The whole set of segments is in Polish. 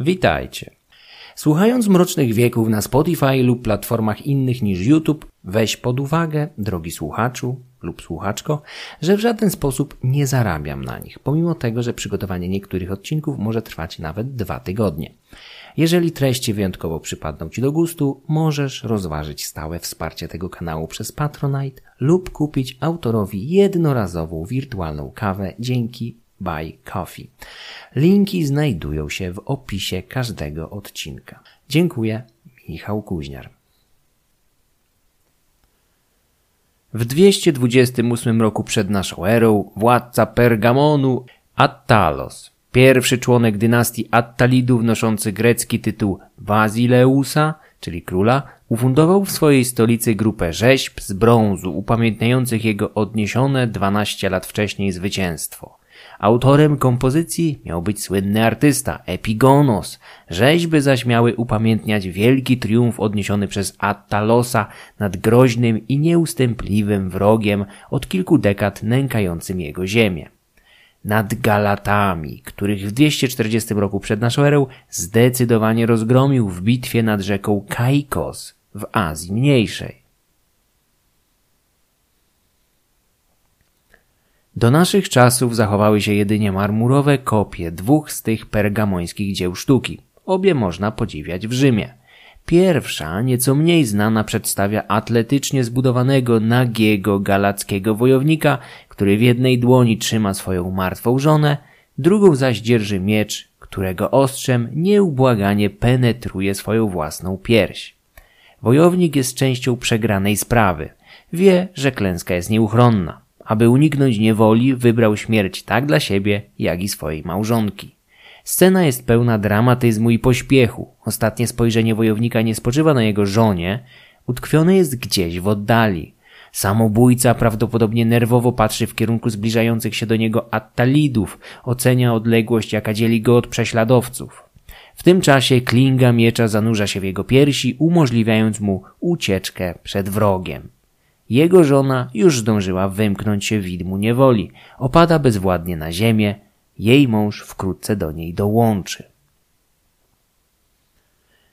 Witajcie. Słuchając Mrocznych Wieków na Spotify lub platformach innych niż YouTube, weź pod uwagę, drogi słuchaczu lub słuchaczko, że w żaden sposób nie zarabiam na nich, pomimo tego, że przygotowanie niektórych odcinków może trwać nawet dwa tygodnie. Jeżeli treści wyjątkowo przypadną Ci do gustu, możesz rozważyć stałe wsparcie tego kanału przez Patronite lub kupić autorowi jednorazową wirtualną kawę dzięki Buy Coffee. Linki znajdują się w opisie każdego odcinka. Dziękuję, Michał Kuźniar. W 228 roku przed naszą erą władca Pergamonu Attalos, pierwszy członek dynastii Attalidów noszący grecki tytuł Bazileusa, czyli króla, ufundował w swojej stolicy grupę rzeźb z brązu upamiętniających jego odniesione 12 lat wcześniej zwycięstwo. Autorem kompozycji miał być słynny artysta Epigonos. Rzeźby zaś miały upamiętniać wielki triumf odniesiony przez Attalosa nad groźnym i nieustępliwym wrogiem od kilku dekad nękającym jego ziemię. Nad Galatami, których w 240 roku przed naszą erą zdecydowanie rozgromił w bitwie nad rzeką Kaikos w Azji Mniejszej. Do naszych czasów zachowały się jedynie marmurowe kopie dwóch z tych pergamońskich dzieł sztuki. Obie można podziwiać w Rzymie. Pierwsza, nieco mniej znana, przedstawia atletycznie zbudowanego, nagiego, galackiego wojownika, który w jednej dłoni trzyma swoją martwą żonę, drugą zaś dzierży miecz, którego ostrzem nieubłaganie penetruje swoją własną pierś. Wojownik jest częścią przegranej sprawy. Wie, że klęska jest nieuchronna. Aby uniknąć niewoli, wybrał śmierć tak dla siebie, jak i swojej małżonki. Scena jest pełna dramatyzmu i pośpiechu. Ostatnie spojrzenie wojownika nie spoczywa na jego żonie, utkwione jest gdzieś w oddali. Samobójca prawdopodobnie nerwowo patrzy w kierunku zbliżających się do niego attalidów, ocenia odległość, jaka dzieli go od prześladowców. W tym czasie klinga miecza zanurza się w jego piersi, umożliwiając mu ucieczkę przed wrogiem. Jego żona już zdążyła wymknąć się widmu niewoli. Opada bezwładnie na ziemię. Jej mąż wkrótce do niej dołączy.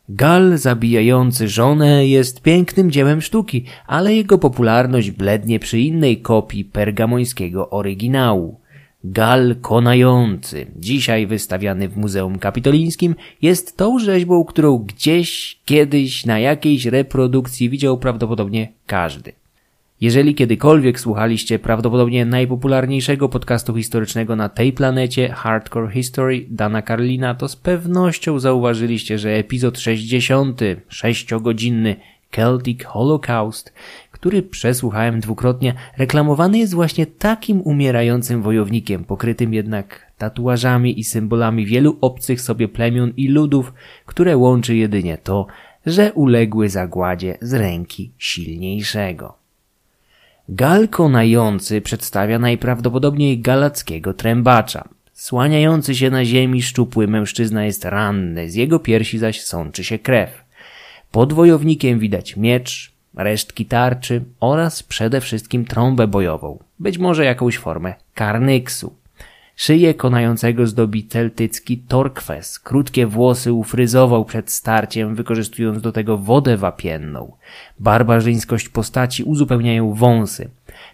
Gal zabijający żonę jest pięknym dziełem sztuki, ale jego popularność blednie przy innej kopii pergamońskiego oryginału. Gal konający, dzisiaj wystawiany w Muzeum Kapitolińskim, jest tą rzeźbą, którą gdzieś, kiedyś na jakiejś reprodukcji widział prawdopodobnie każdy. Jeżeli kiedykolwiek słuchaliście prawdopodobnie najpopularniejszego podcastu historycznego na tej planecie, Hardcore History Dana Carlina, to z pewnością zauważyliście, że epizod 60, 6-godzinny Celtic Holocaust, który przesłuchałem dwukrotnie, reklamowany jest właśnie takim umierającym wojownikiem, pokrytym jednak tatuażami i symbolami wielu obcych sobie plemion i ludów, które łączy jedynie to, że uległy zagładzie z ręki silniejszego. Gal konający przedstawia najprawdopodobniej galackiego trębacza. Słaniający się na ziemi szczupły mężczyzna jest ranny, z jego piersi zaś sączy się krew. Pod wojownikiem widać miecz, resztki tarczy oraz przede wszystkim trąbę bojową, być może jakąś formę karnyksu. Szyję konającego zdobi celtycki torkwes. Krótkie włosy ufryzował przed starciem, wykorzystując do tego wodę wapienną. Barbarzyńskość postaci uzupełniają wąsy.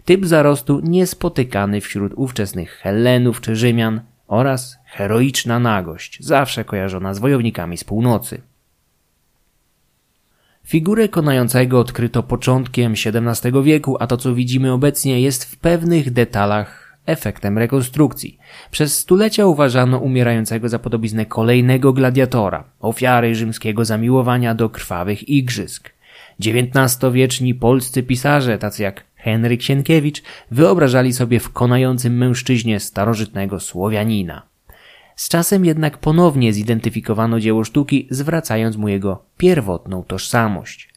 Typ zarostu niespotykany wśród ówczesnych Helenów czy Rzymian oraz heroiczna nagość, zawsze kojarzona z wojownikami z północy. Figurę konającego odkryto początkiem XVII wieku, a to co widzimy obecnie jest w pewnych detalach efektem rekonstrukcji. Przez stulecia uważano umierającego za podobiznę kolejnego gladiatora, ofiary rzymskiego zamiłowania do krwawych igrzysk. XIX-wieczni polscy pisarze, tacy jak Henryk Sienkiewicz, wyobrażali sobie w konającym mężczyźnie starożytnego Słowianina. Z czasem jednak ponownie zidentyfikowano dzieło sztuki, zwracając mu jego pierwotną tożsamość.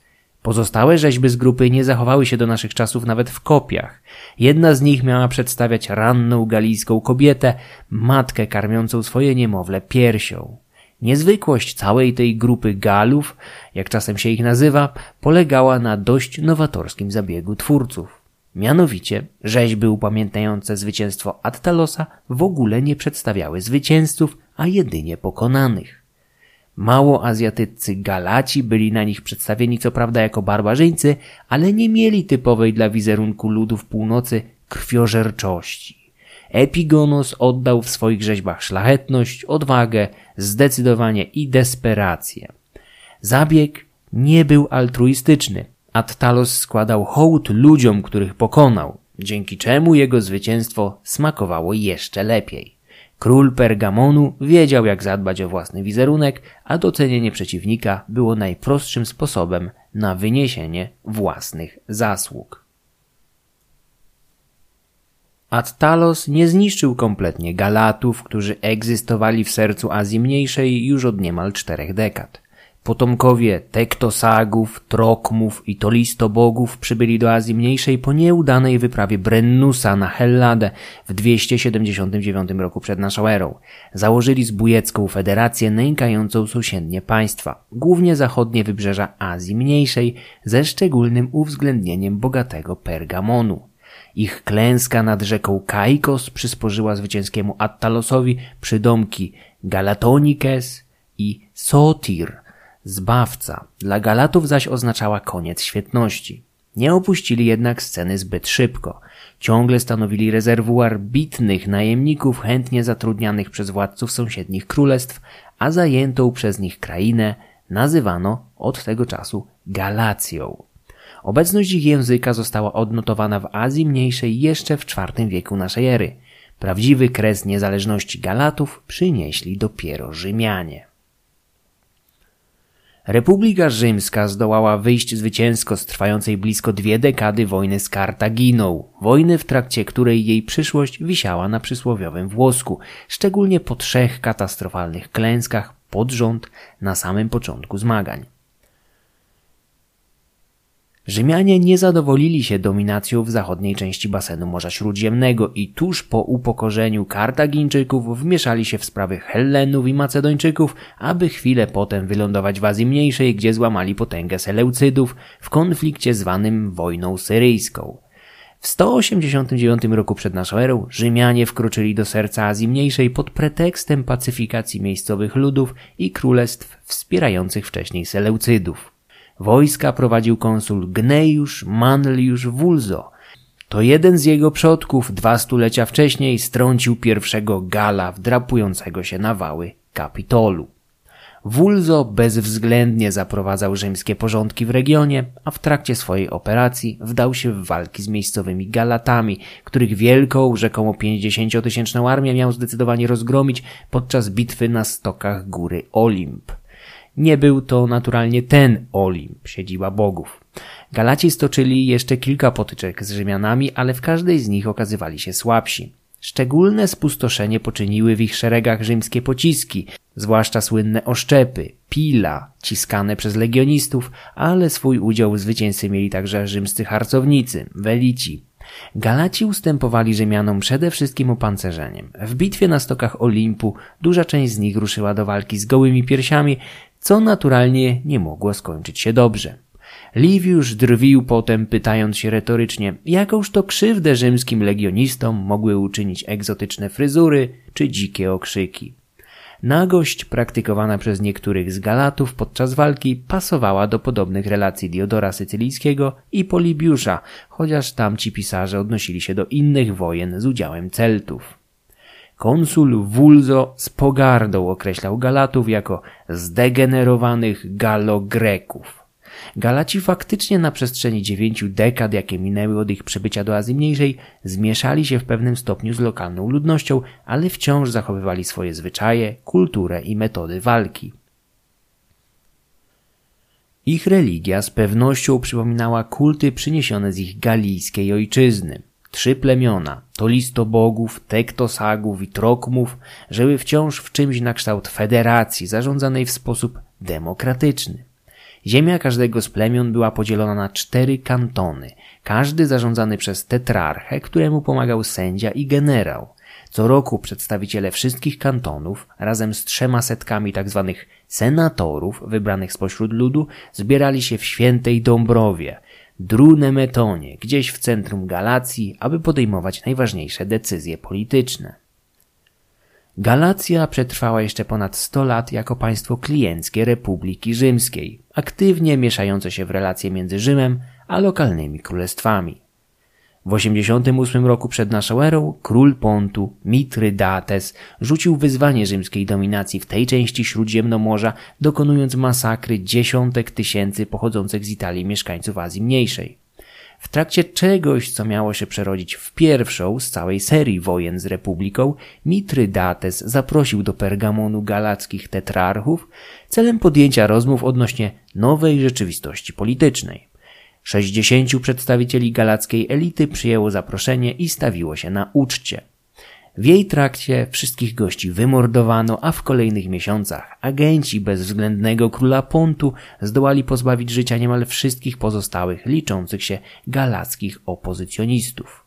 Pozostałe rzeźby z grupy nie zachowały się do naszych czasów nawet w kopiach. Jedna z nich miała przedstawiać ranną galijską kobietę, matkę karmiącą swoje niemowlę piersią. Niezwykłość całej tej grupy Galów, jak czasem się ich nazywa, polegała na dość nowatorskim zabiegu twórców. Mianowicie rzeźby upamiętniające zwycięstwo Attalosa w ogóle nie przedstawiały zwycięzców, a jedynie pokonanych. Mało azjatyccy Galaci byli na nich przedstawieni co prawda jako barbarzyńcy, ale nie mieli typowej dla wizerunku ludów północy krwiożerczości. Epigonos oddał w swoich rzeźbach szlachetność, odwagę, zdecydowanie i desperację. Zabieg nie był altruistyczny. Attalos składał hołd ludziom, których pokonał, dzięki czemu jego zwycięstwo smakowało jeszcze lepiej. Król Pergamonu wiedział, jak zadbać o własny wizerunek, a docenienie przeciwnika było najprostszym sposobem na wyniesienie własnych zasług. Attalos nie zniszczył kompletnie Galatów, którzy egzystowali w sercu Azji Mniejszej już od niemal czterech dekad. Potomkowie Tektosagów, Trokmów i Tolistobogów przybyli do Azji Mniejszej po nieudanej wyprawie Brennusa na Helladę w 279 roku przed naszą erą. Założyli zbójecką federację nękającą sąsiednie państwa, głównie zachodnie wybrzeża Azji Mniejszej, ze szczególnym uwzględnieniem bogatego Pergamonu. Ich klęska nad rzeką Kaikos przysporzyła zwycięskiemu Attalosowi przydomki Galatonikes i Sotir – Zbawca. Dla Galatów zaś oznaczała koniec świetności. Nie opuścili jednak sceny zbyt szybko. Ciągle stanowili rezerwuar bitnych najemników chętnie zatrudnianych przez władców sąsiednich królestw, a zajętą przez nich krainę nazywano od tego czasu Galacją. Obecność ich języka została odnotowana w Azji Mniejszej jeszcze w IV wieku naszej ery. Prawdziwy kres niezależności Galatów przynieśli dopiero Rzymianie. Republika Rzymska zdołała wyjść zwycięsko z trwającej blisko dwie dekady wojny z Kartaginą, wojny w trakcie której jej przyszłość wisiała na przysłowiowym włosku, szczególnie po trzech katastrofalnych klęskach pod rząd na samym początku zmagań. Rzymianie nie zadowolili się dominacją w zachodniej części basenu Morza Śródziemnego i tuż po upokorzeniu Kartagińczyków wmieszali się w sprawy Hellenów i Macedończyków, aby chwilę potem wylądować w Azji Mniejszej, gdzie złamali potęgę Seleucydów w konflikcie zwanym wojną syryjską. W 189 roku przed naszą erą Rzymianie wkroczyli do serca Azji Mniejszej pod pretekstem pacyfikacji miejscowych ludów i królestw wspierających wcześniej Seleucydów. Wojska prowadził konsul Gnejusz Manliusz Wulzo. To jeden z jego przodków dwa stulecia wcześniej strącił pierwszego Gala wdrapującego się na wały Kapitolu. Wulzo bezwzględnie zaprowadzał rzymskie porządki w regionie, a w trakcie swojej operacji wdał się w walki z miejscowymi Galatami, których wielką, rzekomo 50-tysięczną armię miał zdecydowanie rozgromić podczas bitwy na stokach góry Olimp. Nie był to naturalnie ten Olimp, siedziba bogów. Galaci stoczyli jeszcze kilka potyczek z Rzymianami, ale w każdej z nich okazywali się słabsi. Szczególne spustoszenie poczyniły w ich szeregach rzymskie pociski, zwłaszcza słynne oszczepy, pila, ciskane przez legionistów, ale swój udział w zwycięstwie mieli także rzymscy harcownicy, welici. Galaci ustępowali Rzymianom przede wszystkim opancerzeniem. W bitwie na stokach Olimpu duża część z nich ruszyła do walki z gołymi piersiami, co naturalnie nie mogło skończyć się dobrze. Liviusz drwił potem, pytając się retorycznie, jakąż to krzywdę rzymskim legionistom mogły uczynić egzotyczne fryzury czy dzikie okrzyki. Nagość praktykowana przez niektórych z Galatów podczas walki pasowała do podobnych relacji Diodora Sycylijskiego i Polibiusza, chociaż tamci pisarze odnosili się do innych wojen z udziałem Celtów. Konsul Wulzo z pogardą określał Galatów jako zdegenerowanych Galogreków. Galaci faktycznie na przestrzeni dziewięciu dekad, jakie minęły od ich przybycia do Azji Mniejszej, zmieszali się w pewnym stopniu z lokalną ludnością, ale wciąż zachowywali swoje zwyczaje, kulturę i metody walki. Ich religia z pewnością przypominała kulty przyniesione z ich galijskiej ojczyzny. Trzy plemiona, to listobogów, tektosagów i trokmów, żyły wciąż w czymś na kształt federacji zarządzanej w sposób demokratyczny. Ziemia każdego z plemion była podzielona na cztery kantony, każdy zarządzany przez tetrarchę, któremu pomagał sędzia i generał. Co roku przedstawiciele wszystkich kantonów, razem z trzema setkami tzw. Tak senatorów wybranych spośród ludu, zbierali się w świętej Dąbrowie, Drunemetonie, gdzieś w centrum Galacji, aby podejmować najważniejsze decyzje polityczne. Galacja przetrwała jeszcze ponad 100 lat jako państwo klienckie Republiki Rzymskiej, aktywnie mieszające się w relacje między Rzymem a lokalnymi królestwami. W 88 roku przed naszą erą król Pontu Mitrydates rzucił wyzwanie rzymskiej dominacji w tej części Śródziemnomorza, dokonując masakry dziesiątek tysięcy pochodzących z Italii mieszkańców Azji Mniejszej. W trakcie czegoś, co miało się przerodzić w pierwszą z całej serii wojen z Republiką, Mitrydates zaprosił do Pergamonu galackich tetrarchów celem podjęcia rozmów odnośnie nowej rzeczywistości politycznej. Sześćdziesięciu przedstawicieli galackiej elity przyjęło zaproszenie i stawiło się na uczcie. W jej trakcie wszystkich gości wymordowano, a w kolejnych miesiącach agenci bezwzględnego króla Pontu zdołali pozbawić życia niemal wszystkich pozostałych liczących się galackich opozycjonistów.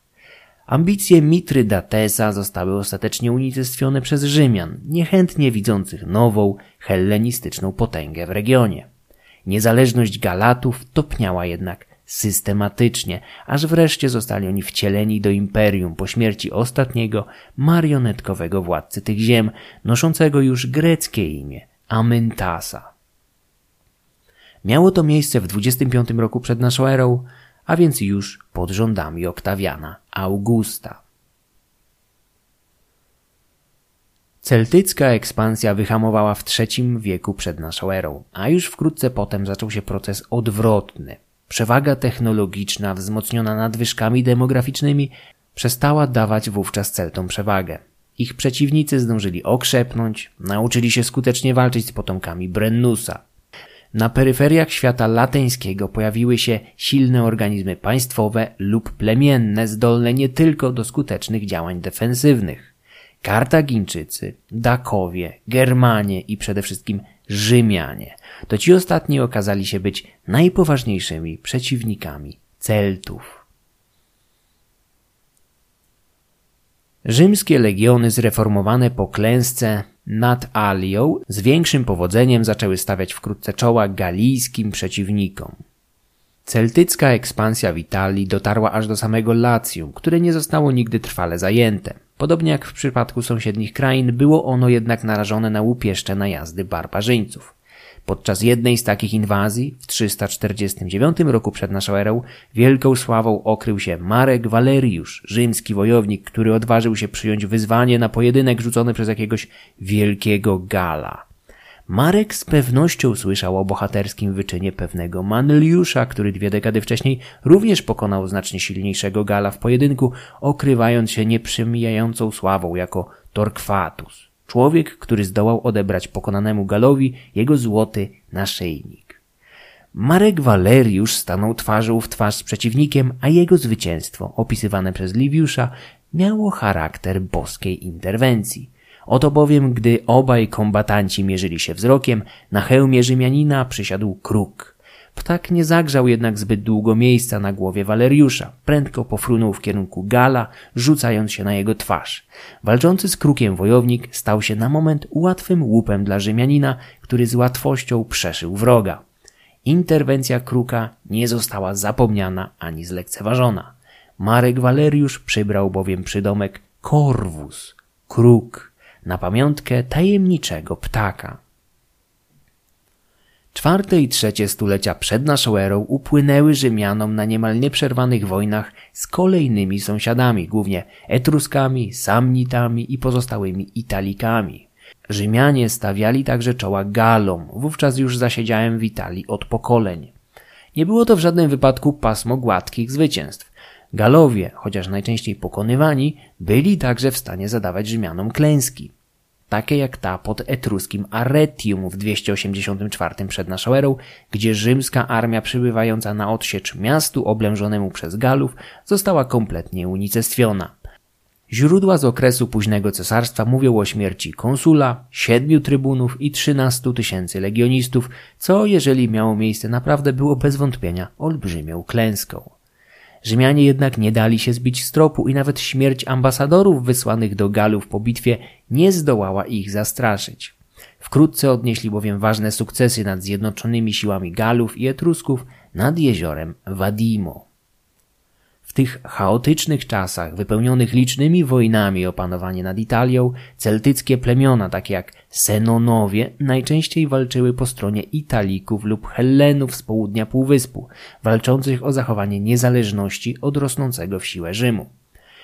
Ambicje Mitrydatesa zostały ostatecznie unicestwione przez Rzymian, niechętnie widzących nową, hellenistyczną potęgę w regionie. Niezależność Galatów topniała jednak systematycznie, aż wreszcie zostali oni wcieleni do imperium po śmierci ostatniego marionetkowego władcy tych ziem, noszącego już greckie imię Amyntasa. Miało to miejsce w 25 roku przed naszą erą, a więc już pod rządami Oktawiana Augusta. Celtycka ekspansja wyhamowała w III wieku przed naszą erą, a już wkrótce potem zaczął się proces odwrotny – Przewaga technologiczna wzmocniona nadwyżkami demograficznymi przestała dawać wówczas Celtom przewagę. Ich przeciwnicy zdążyli okrzepnąć, nauczyli się skutecznie walczyć z potomkami Brennusa. Na peryferiach świata lateńskiego pojawiły się silne organizmy państwowe lub plemienne zdolne nie tylko do skutecznych działań defensywnych. Kartagińczycy, Dakowie, Germanie i przede wszystkim Rzymianie. To ci ostatni okazali się być najpoważniejszymi przeciwnikami Celtów. Rzymskie legiony zreformowane po klęsce nad Alią z większym powodzeniem zaczęły stawiać wkrótce czoła galijskim przeciwnikom. Celtycka ekspansja w Italii dotarła aż do samego Lacjum, które nie zostało nigdy trwale zajęte. Podobnie jak w przypadku sąsiednich krain, było ono jednak narażone na łupieszcze najazdy barbarzyńców. Podczas jednej z takich inwazji w 349 roku przed naszą erą wielką sławą okrył się Marek Waleriusz, rzymski wojownik, który odważył się przyjąć wyzwanie na pojedynek rzucony przez jakiegoś wielkiego Gala. Marek z pewnością słyszał o bohaterskim wyczynie pewnego Manliusza, który dwie dekady wcześniej również pokonał znacznie silniejszego Gala w pojedynku, okrywając się nieprzemijającą sławą jako Torquatus. Człowiek, który zdołał odebrać pokonanemu Galowi jego złoty naszyjnik. Marek Waleriusz stanął twarzą w twarz z przeciwnikiem, a jego zwycięstwo, opisywane przez Liviusza, miało charakter boskiej interwencji. Oto bowiem, gdy obaj kombatanci mierzyli się wzrokiem, na hełmie Rzymianina przysiadł kruk. Ptak nie zagrzał jednak zbyt długo miejsca na głowie Waleriusza. Prędko pofrunął w kierunku Gala, rzucając się na jego twarz. Walczący z krukiem wojownik stał się na moment łatwym łupem dla Rzymianina, który z łatwością przeszył wroga. Interwencja kruka nie została zapomniana ani zlekceważona. Marek Waleriusz przybrał bowiem przydomek Korwus, kruk, na pamiątkę tajemniczego ptaka. Czwarte i trzecie stulecia przed naszą erą upłynęły Rzymianom na niemal nieprzerwanych wojnach z kolejnymi sąsiadami, głównie Etruskami, Samnitami i pozostałymi Italikami. Rzymianie stawiali także czoła Galom, wówczas już zasiedziałem w Italii od pokoleń. Nie było to w żadnym wypadku pasmo gładkich zwycięstw. Galowie, chociaż najczęściej pokonywani, byli także w stanie zadawać Rzymianom klęski takie jak ta pod etruskim Arretium w 284 przed naszą erą, gdzie rzymska armia przybywająca na odsiecz miastu oblężonemu przez Galów została kompletnie unicestwiona. Źródła z okresu późnego cesarstwa mówią o śmierci konsula, siedmiu trybunów i trzynastu tysięcy legionistów, co jeżeli miało miejsce naprawdę było bez wątpienia olbrzymią klęską. Rzymianie jednak nie dali się zbić z tropu i nawet śmierć ambasadorów wysłanych do Galów po bitwie nie zdołała ich zastraszyć. Wkrótce odnieśli bowiem ważne sukcesy nad zjednoczonymi siłami Galów i Etrusków nad jeziorem Wadimo. W tych chaotycznych czasach, wypełnionych licznymi wojnami o panowanie nad Italią, celtyckie plemiona, takie jak Senonowie, najczęściej walczyły po stronie Italików lub Hellenów z południa Półwyspu, walczących o zachowanie niezależności od rosnącego w siłę Rzymu.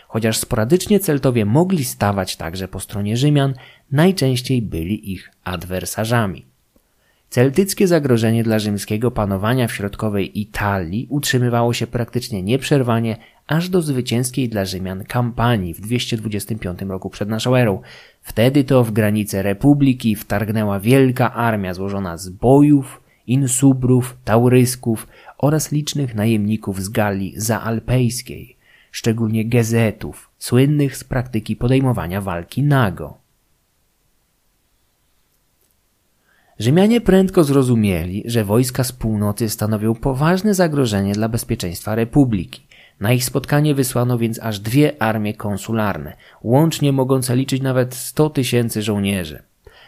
Chociaż sporadycznie Celtowie mogli stawać także po stronie Rzymian, najczęściej byli ich adwersarzami. Celtyckie zagrożenie dla rzymskiego panowania w środkowej Italii utrzymywało się praktycznie nieprzerwanie aż do zwycięskiej dla Rzymian kampanii w 225 roku przed naszą erą. Wtedy to w granice republiki wtargnęła wielka armia złożona z bojów, insubrów, taurysków oraz licznych najemników z Galii zaalpejskiej, szczególnie gezetów, słynnych z praktyki podejmowania walki nago. Rzymianie prędko zrozumieli, że wojska z północy stanowią poważne zagrożenie dla bezpieczeństwa republiki. Na ich spotkanie wysłano więc aż dwie armie konsularne, łącznie mogące liczyć nawet 100 tysięcy żołnierzy.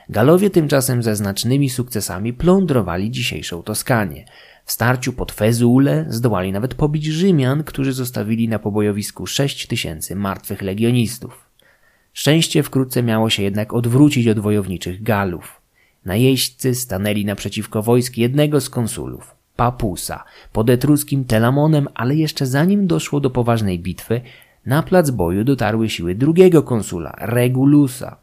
Galowie tymczasem ze znacznymi sukcesami plądrowali dzisiejszą Toskanię. W starciu pod Fezule zdołali nawet pobić Rzymian, którzy zostawili na pobojowisku 6 tysięcy martwych legionistów. Szczęście wkrótce miało się jednak odwrócić od wojowniczych Galów. Najeźdźcy stanęli naprzeciwko wojsk jednego z konsulów, Papusa, pod etruskim Telamonem, ale jeszcze zanim doszło do poważnej bitwy, na plac boju dotarły siły drugiego konsula, Regulusa.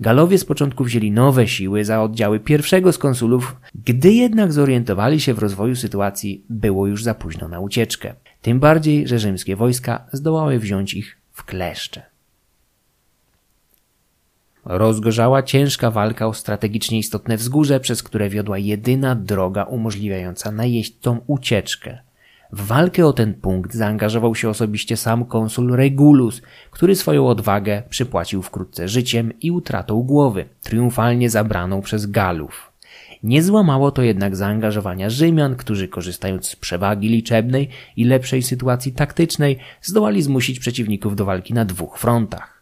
Galowie z początku wzięli nowe siły za oddziały pierwszego z konsulów, gdy jednak zorientowali się w rozwoju sytuacji, było już za późno na ucieczkę. Tym bardziej, że rzymskie wojska zdołały wziąć ich w kleszcze. Rozgorzała ciężka walka o strategicznie istotne wzgórze, przez które wiodła jedyna droga umożliwiająca najeźdźcom ucieczkę. W walkę o ten punkt zaangażował się osobiście sam konsul Regulus, który swoją odwagę przypłacił wkrótce życiem i utratą głowy, triumfalnie zabraną przez Galów. Nie złamało to jednak zaangażowania Rzymian, którzy korzystając z przewagi liczebnej i lepszej sytuacji taktycznej zdołali zmusić przeciwników do walki na dwóch frontach.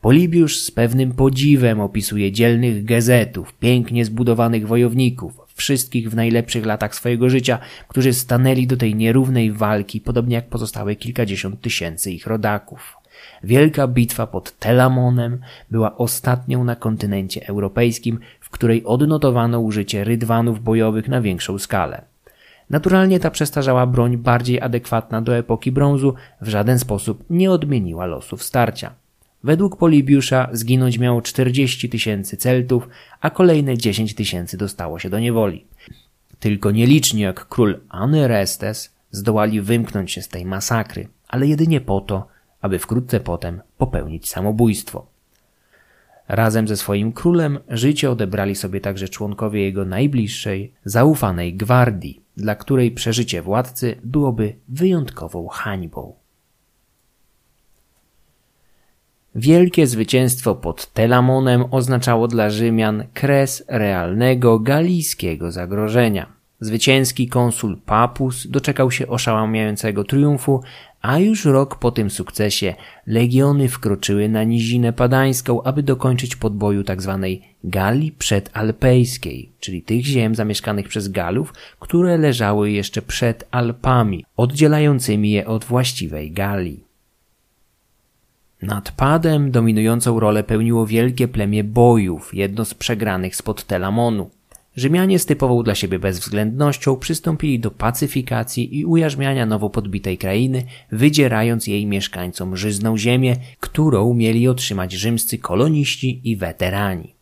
Polibiusz z pewnym podziwem opisuje dzielnych gezetów, pięknie zbudowanych wojowników, wszystkich w najlepszych latach swojego życia, którzy stanęli do tej nierównej walki, podobnie jak pozostałe kilkadziesiąt tysięcy ich rodaków. Wielka bitwa pod Telamonem była ostatnią na kontynencie europejskim, w której odnotowano użycie rydwanów bojowych na większą skalę. Naturalnie ta przestarzała broń, bardziej adekwatna do epoki brązu, w żaden sposób nie odmieniła losów starcia. Według Polibiusza zginąć miało 40 tysięcy Celtów, a kolejne 10 tysięcy dostało się do niewoli. Tylko nieliczni jak król Anyrestes zdołali wymknąć się z tej masakry, ale jedynie po to, aby wkrótce potem popełnić samobójstwo. Razem ze swoim królem życie odebrali sobie także członkowie jego najbliższej, zaufanej gwardii, dla której przeżycie władcy byłoby wyjątkową hańbą. Wielkie zwycięstwo pod Telamonem oznaczało dla Rzymian kres realnego galijskiego zagrożenia. Zwycięski konsul Papus doczekał się oszałamiającego triumfu, a już rok po tym sukcesie legiony wkroczyły na nizinę padańską, aby dokończyć podboju tzw. Tak Galii przedalpejskiej, czyli tych ziem zamieszkanych przez Galów, które leżały jeszcze przed Alpami, oddzielającymi je od właściwej Galii. Nad Padem dominującą rolę pełniło wielkie plemię bojów, jedno z przegranych spod Telamonu. Rzymianie z typową dla siebie bezwzględnością przystąpili do pacyfikacji i ujarzmiania nowo podbitej krainy, wydzierając jej mieszkańcom żyzną ziemię, którą mieli otrzymać rzymscy koloniści i weterani.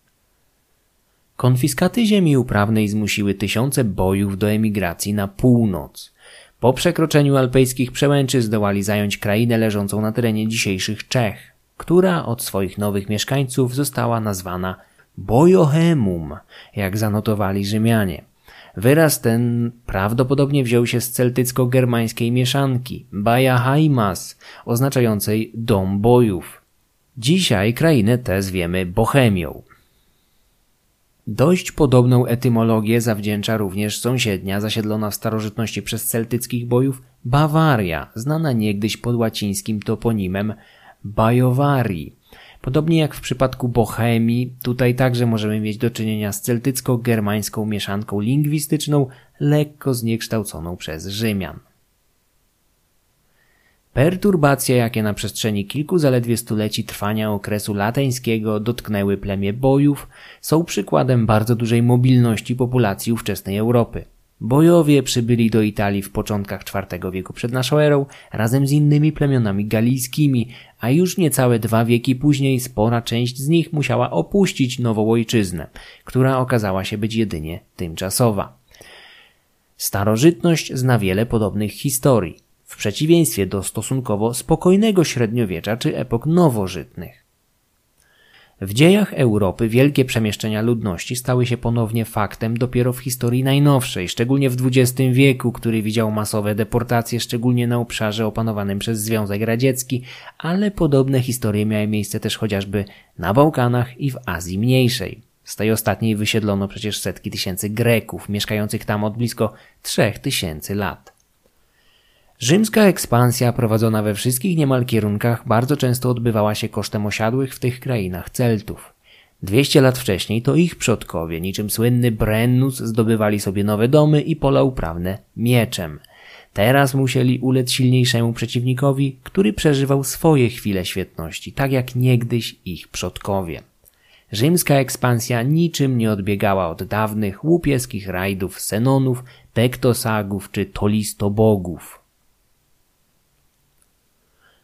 Konfiskaty ziemi uprawnej zmusiły tysiące bojów do emigracji na północ. Po przekroczeniu alpejskich przełęczy zdołali zająć krainę leżącą na terenie dzisiejszych Czech, która od swoich nowych mieszkańców została nazwana Bojohemum, jak zanotowali Rzymianie. Wyraz ten prawdopodobnie wziął się z celtycko-germańskiej mieszanki Bajahaimas, oznaczającej dom bojów. Dzisiaj krainę tę zwiemy Bohemią. Dość podobną etymologię zawdzięcza również sąsiednia, zasiedlona w starożytności przez celtyckich bojów, Bawaria, znana niegdyś pod łacińskim toponimem Bajowarii. Podobnie jak w przypadku Bohemii, tutaj także możemy mieć do czynienia z celtycko-germańską mieszanką lingwistyczną, lekko zniekształconą przez Rzymian. Perturbacje, jakie na przestrzeni kilku zaledwie stuleci trwania okresu lateńskiego dotknęły plemię bojów, są przykładem bardzo dużej mobilności populacji ówczesnej Europy. Bojowie przybyli do Italii w początkach IV wieku przed naszą erą razem z innymi plemionami galijskimi, a już niecałe dwa wieki później spora część z nich musiała opuścić nową ojczyznę, która okazała się być jedynie tymczasowa. Starożytność zna wiele podobnych historii, w przeciwieństwie do stosunkowo spokojnego średniowiecza czy epok nowożytnych. W dziejach Europy wielkie przemieszczenia ludności stały się ponownie faktem dopiero w historii najnowszej, szczególnie w XX wieku, który widział masowe deportacje, szczególnie na obszarze opanowanym przez Związek Radziecki, ale podobne historie miały miejsce też chociażby na Bałkanach i w Azji Mniejszej. Z tej ostatniej wysiedlono przecież setki tysięcy Greków, mieszkających tam od blisko trzech tysięcy lat. Rzymska ekspansja prowadzona we wszystkich niemal kierunkach bardzo często odbywała się kosztem osiadłych w tych krainach Celtów. 200 lat wcześniej to ich przodkowie, niczym słynny Brennus, zdobywali sobie nowe domy i pola uprawne mieczem. Teraz musieli ulec silniejszemu przeciwnikowi, który przeżywał swoje chwile świetności, tak jak niegdyś ich przodkowie. Rzymska ekspansja niczym nie odbiegała od dawnych łupieskich rajdów Senonów, Tektosagów czy Tolistobogów.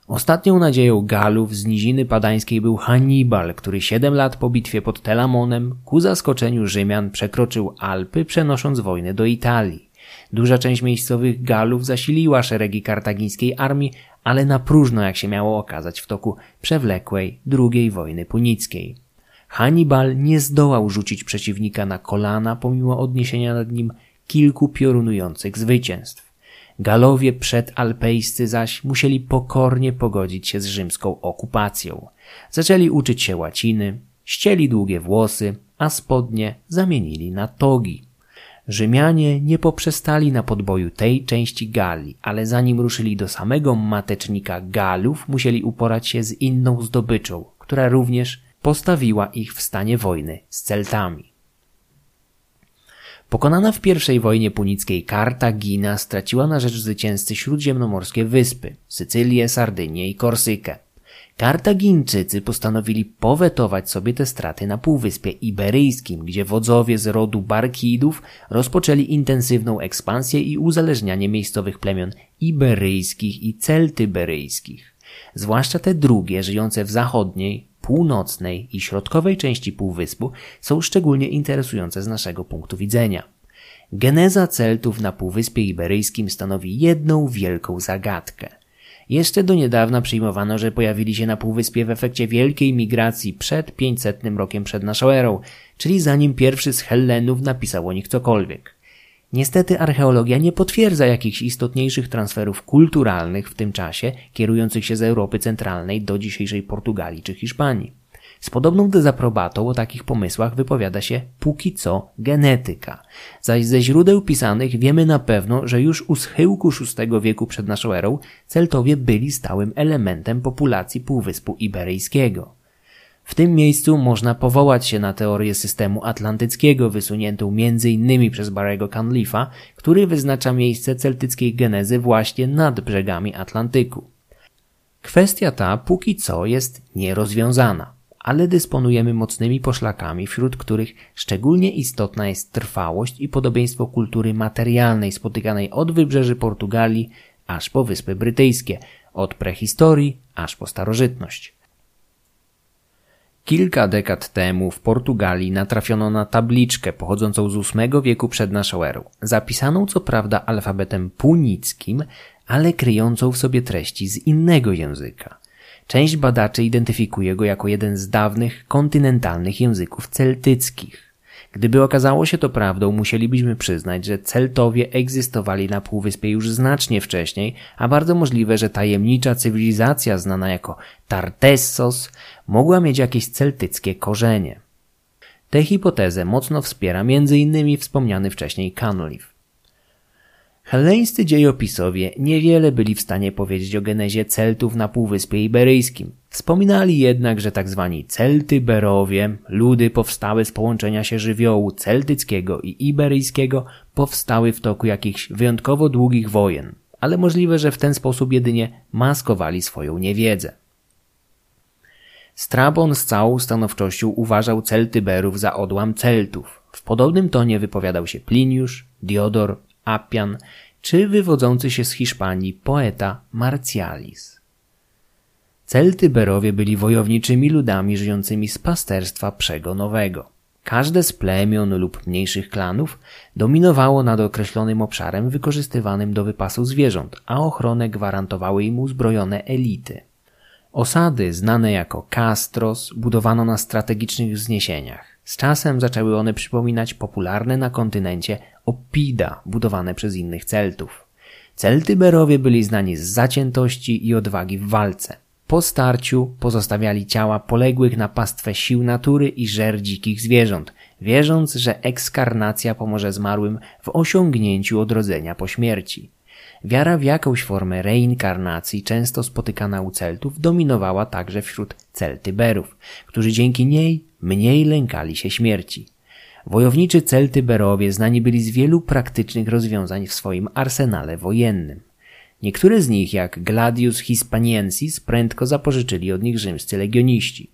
Ostatnią nadzieją Galów z niziny padańskiej był Hannibal, który siedem lat po bitwie pod Telamonem ku zaskoczeniu Rzymian przekroczył Alpy, przenosząc wojnę do Italii. Duża część miejscowych Galów zasiliła szeregi kartagińskiej armii, ale na próżno, jak się miało okazać w toku przewlekłej II wojny punickiej. Hannibal nie zdołał rzucić przeciwnika na kolana, pomimo odniesienia nad nim kilku piorunujących zwycięstw. Galowie przedalpejscy zaś musieli pokornie pogodzić się z rzymską okupacją. Zaczęli uczyć się łaciny, ścieli długie włosy, a spodnie zamienili na togi. Rzymianie nie poprzestali na podboju tej części Galii, ale zanim ruszyli do samego matecznika Galów, musieli uporać się z inną zdobyczą, która również postawiła ich w stanie wojny z Celtami. Pokonana w pierwszej wojnie punickiej Kartagina straciła na rzecz zwycięzcy śródziemnomorskie wyspy Sycylię, Sardynię i Korsykę. Kartagińczycy postanowili powetować sobie te straty na Półwyspie Iberyjskim, gdzie wodzowie z rodu Barkidów rozpoczęli intensywną ekspansję i uzależnianie miejscowych plemion iberyjskich i celtyberyjskich. Zwłaszcza te drugie, żyjące w zachodniej, północnej i środkowej części półwyspu są szczególnie interesujące z naszego punktu widzenia. Geneza Celtów na Półwyspie Iberyjskim stanowi jedną wielką zagadkę. Jeszcze do niedawna przyjmowano, że pojawili się na Półwyspie w efekcie wielkiej migracji przed 500 rokiem przed naszą erą, czyli zanim pierwszy z Hellenów napisał o nich cokolwiek. Niestety archeologia nie potwierdza jakichś istotniejszych transferów kulturalnych w tym czasie, kierujących się z Europy Centralnej do dzisiejszej Portugalii czy Hiszpanii. Z podobną dezaprobatą o takich pomysłach wypowiada się póki co genetyka. Zaś ze źródeł pisanych wiemy na pewno, że już u schyłku VI wieku przed naszą erą Celtowie byli stałym elementem populacji Półwyspu Iberyjskiego. W tym miejscu można powołać się na teorię systemu atlantyckiego wysuniętą m.in. przez Barry'ego Canlifa, który wyznacza miejsce celtyckiej genezy właśnie nad brzegami Atlantyku. Kwestia ta póki co jest nierozwiązana, ale dysponujemy mocnymi poszlakami, wśród których szczególnie istotna jest trwałość i podobieństwo kultury materialnej spotykanej od wybrzeży Portugalii aż po Wyspy Brytyjskie, od prehistorii aż po starożytność. Kilka dekad temu w Portugalii natrafiono na tabliczkę pochodzącą z VIII wieku przed naszą erą, zapisaną co prawda alfabetem punickim, ale kryjącą w sobie treści z innego języka. Część badaczy identyfikuje go jako jeden z dawnych kontynentalnych języków celtyckich. Gdyby okazało się to prawdą, musielibyśmy przyznać, że Celtowie egzystowali na Półwyspie już znacznie wcześniej, a bardzo możliwe, że tajemnicza cywilizacja znana jako Tartessos mogła mieć jakieś celtyckie korzenie. Tę hipotezę mocno wspiera m.in. wspomniany wcześniej Canliff. Helleńscy dziejopisowie niewiele byli w stanie powiedzieć o genezie Celtów na Półwyspie Iberyjskim. Wspominali jednak, że tak zwani Celty Berowie, ludy powstałe z połączenia się żywiołu celtyckiego i iberyjskiego, powstały w toku jakichś wyjątkowo długich wojen, ale możliwe, że w ten sposób jedynie maskowali swoją niewiedzę. Strabon z całą stanowczością uważał Celtyberów za odłam Celtów. W podobnym tonie wypowiadał się Pliniusz, Diodor, Appian czy wywodzący się z Hiszpanii poeta Marcialis. Celtyberowie byli wojowniczymi ludami żyjącymi z pasterstwa przegonowego. Każde z plemion lub mniejszych klanów dominowało nad określonym obszarem wykorzystywanym do wypasu zwierząt, a ochronę gwarantowały im uzbrojone elity. Osady, znane jako castros, budowano na strategicznych wzniesieniach. Z czasem zaczęły one przypominać popularne na kontynencie oppida budowane przez innych Celtów. Celtyberowie byli znani z zaciętości i odwagi w walce. Po starciu pozostawiali ciała poległych na pastwę sił natury i żer dzikich zwierząt, wierząc, że ekskarnacja pomoże zmarłym w osiągnięciu odrodzenia po śmierci. Wiara w jakąś formę reinkarnacji, często spotykana u Celtów, dominowała także wśród Celtyberów, którzy dzięki niej mniej lękali się śmierci. Wojowniczy Celtyberowie znani byli z wielu praktycznych rozwiązań w swoim arsenale wojennym. Niektóre z nich, jak Gladius Hispaniensis, prędko zapożyczyli od nich rzymscy legioniści.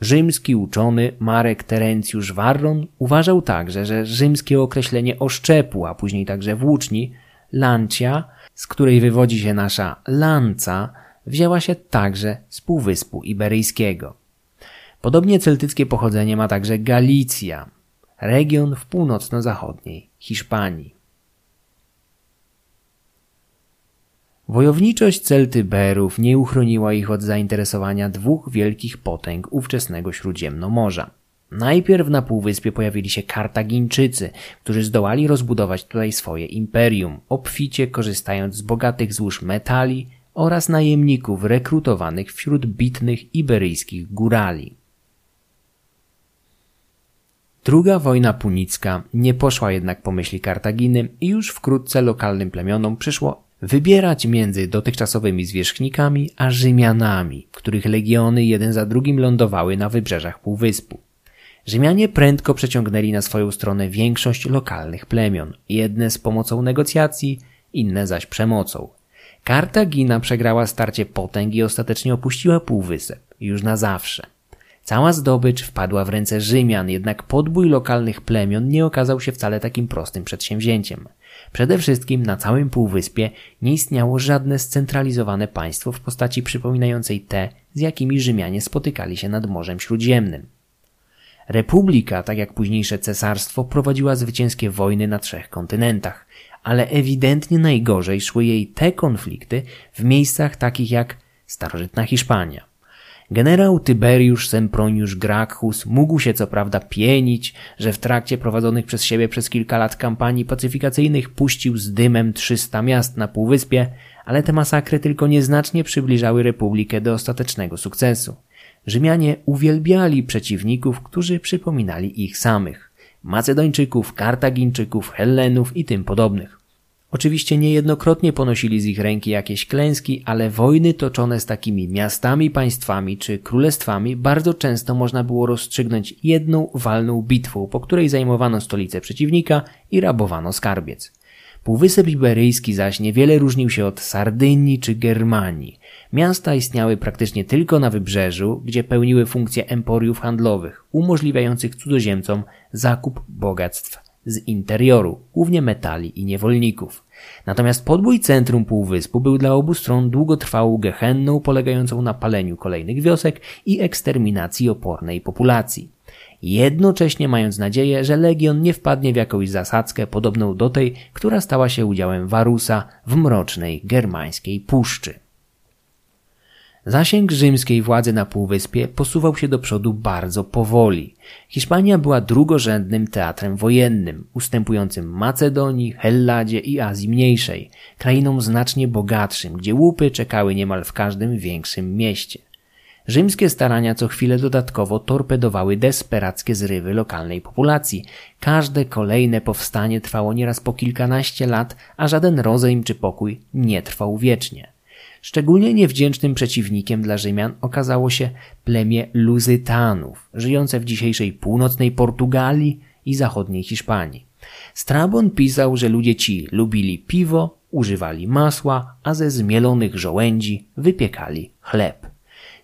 Rzymski uczony Marek Terencjusz Varron uważał także, że rzymskie określenie oszczepu, a później także włóczni, lancia, z której wywodzi się nasza lanca, wzięła się także z Półwyspu Iberyjskiego. Podobnie celtyckie pochodzenie ma także Galicja, region w północno-zachodniej Hiszpanii. Wojowniczość Celtyberów nie uchroniła ich od zainteresowania dwóch wielkich potęg ówczesnego Śródziemnomorza. Najpierw na półwyspie pojawili się Kartagińczycy, którzy zdołali rozbudować tutaj swoje imperium, obficie korzystając z bogatych złóż metali oraz najemników rekrutowanych wśród bitnych iberyjskich górali. Druga wojna punicka nie poszła jednak po myśli Kartaginy i już wkrótce lokalnym plemionom przyszło wybierać między dotychczasowymi zwierzchnikami a Rzymianami, których legiony jeden za drugim lądowały na wybrzeżach półwyspu. Rzymianie prędko przeciągnęli na swoją stronę większość lokalnych plemion, jedne z pomocą negocjacji, inne zaś przemocą. Kartagina przegrała starcie potęg i ostatecznie opuściła półwysep, już na zawsze. Cała zdobycz wpadła w ręce Rzymian, jednak podbój lokalnych plemion nie okazał się wcale takim prostym przedsięwzięciem. Przede wszystkim na całym półwyspie nie istniało żadne scentralizowane państwo w postaci przypominającej te, z jakimi Rzymianie spotykali się nad Morzem Śródziemnym. Republika, tak jak późniejsze cesarstwo, prowadziła zwycięskie wojny na trzech kontynentach, ale ewidentnie najgorzej szły jej te konflikty w miejscach takich jak starożytna Hiszpania. Generał Tyberiusz Semproniusz Gracchus mógł się co prawda pienić, że w trakcie prowadzonych przez siebie przez kilka lat kampanii pacyfikacyjnych puścił z dymem 300 miast na półwyspie, ale te masakry tylko nieznacznie przybliżały Republikę do ostatecznego sukcesu. Rzymianie uwielbiali przeciwników, którzy przypominali ich samych. Macedończyków, Kartagińczyków, Hellenów i tym podobnych. Oczywiście niejednokrotnie ponosili z ich ręki jakieś klęski, ale wojny toczone z takimi miastami, państwami czy królestwami bardzo często można było rozstrzygnąć jedną walną bitwą, po której zajmowano stolicę przeciwnika i rabowano skarbiec. Półwysep Iberyjski zaś niewiele różnił się od Sardynii czy Germanii. Miasta istniały praktycznie tylko na wybrzeżu, gdzie pełniły funkcję emporiów handlowych, umożliwiających cudzoziemcom zakup bogactw z interioru, głównie metali i niewolników. Natomiast podbój centrum półwyspu był dla obu stron długotrwałą gehenną polegającą na paleniu kolejnych wiosek i eksterminacji opornej populacji. Jednocześnie mając nadzieję, że legion nie wpadnie w jakąś zasadzkę podobną do tej, która stała się udziałem Warusa w mrocznej germańskiej puszczy. Zasięg rzymskiej władzy na Półwyspie posuwał się do przodu bardzo powoli. Hiszpania była drugorzędnym teatrem wojennym, ustępującym Macedonii, Helladzie i Azji Mniejszej, krainom znacznie bogatszym, gdzie łupy czekały niemal w każdym większym mieście. Rzymskie starania co chwilę dodatkowo torpedowały desperackie zrywy lokalnej populacji. Każde kolejne powstanie trwało nieraz po kilkanaście lat, a żaden rozejm czy pokój nie trwał wiecznie. Szczególnie niewdzięcznym przeciwnikiem dla Rzymian okazało się plemię Luzytanów, żyjące w dzisiejszej północnej Portugalii i zachodniej Hiszpanii. Strabon pisał, że ludzie ci lubili piwo, używali masła, a ze zmielonych żołędzi wypiekali chleb.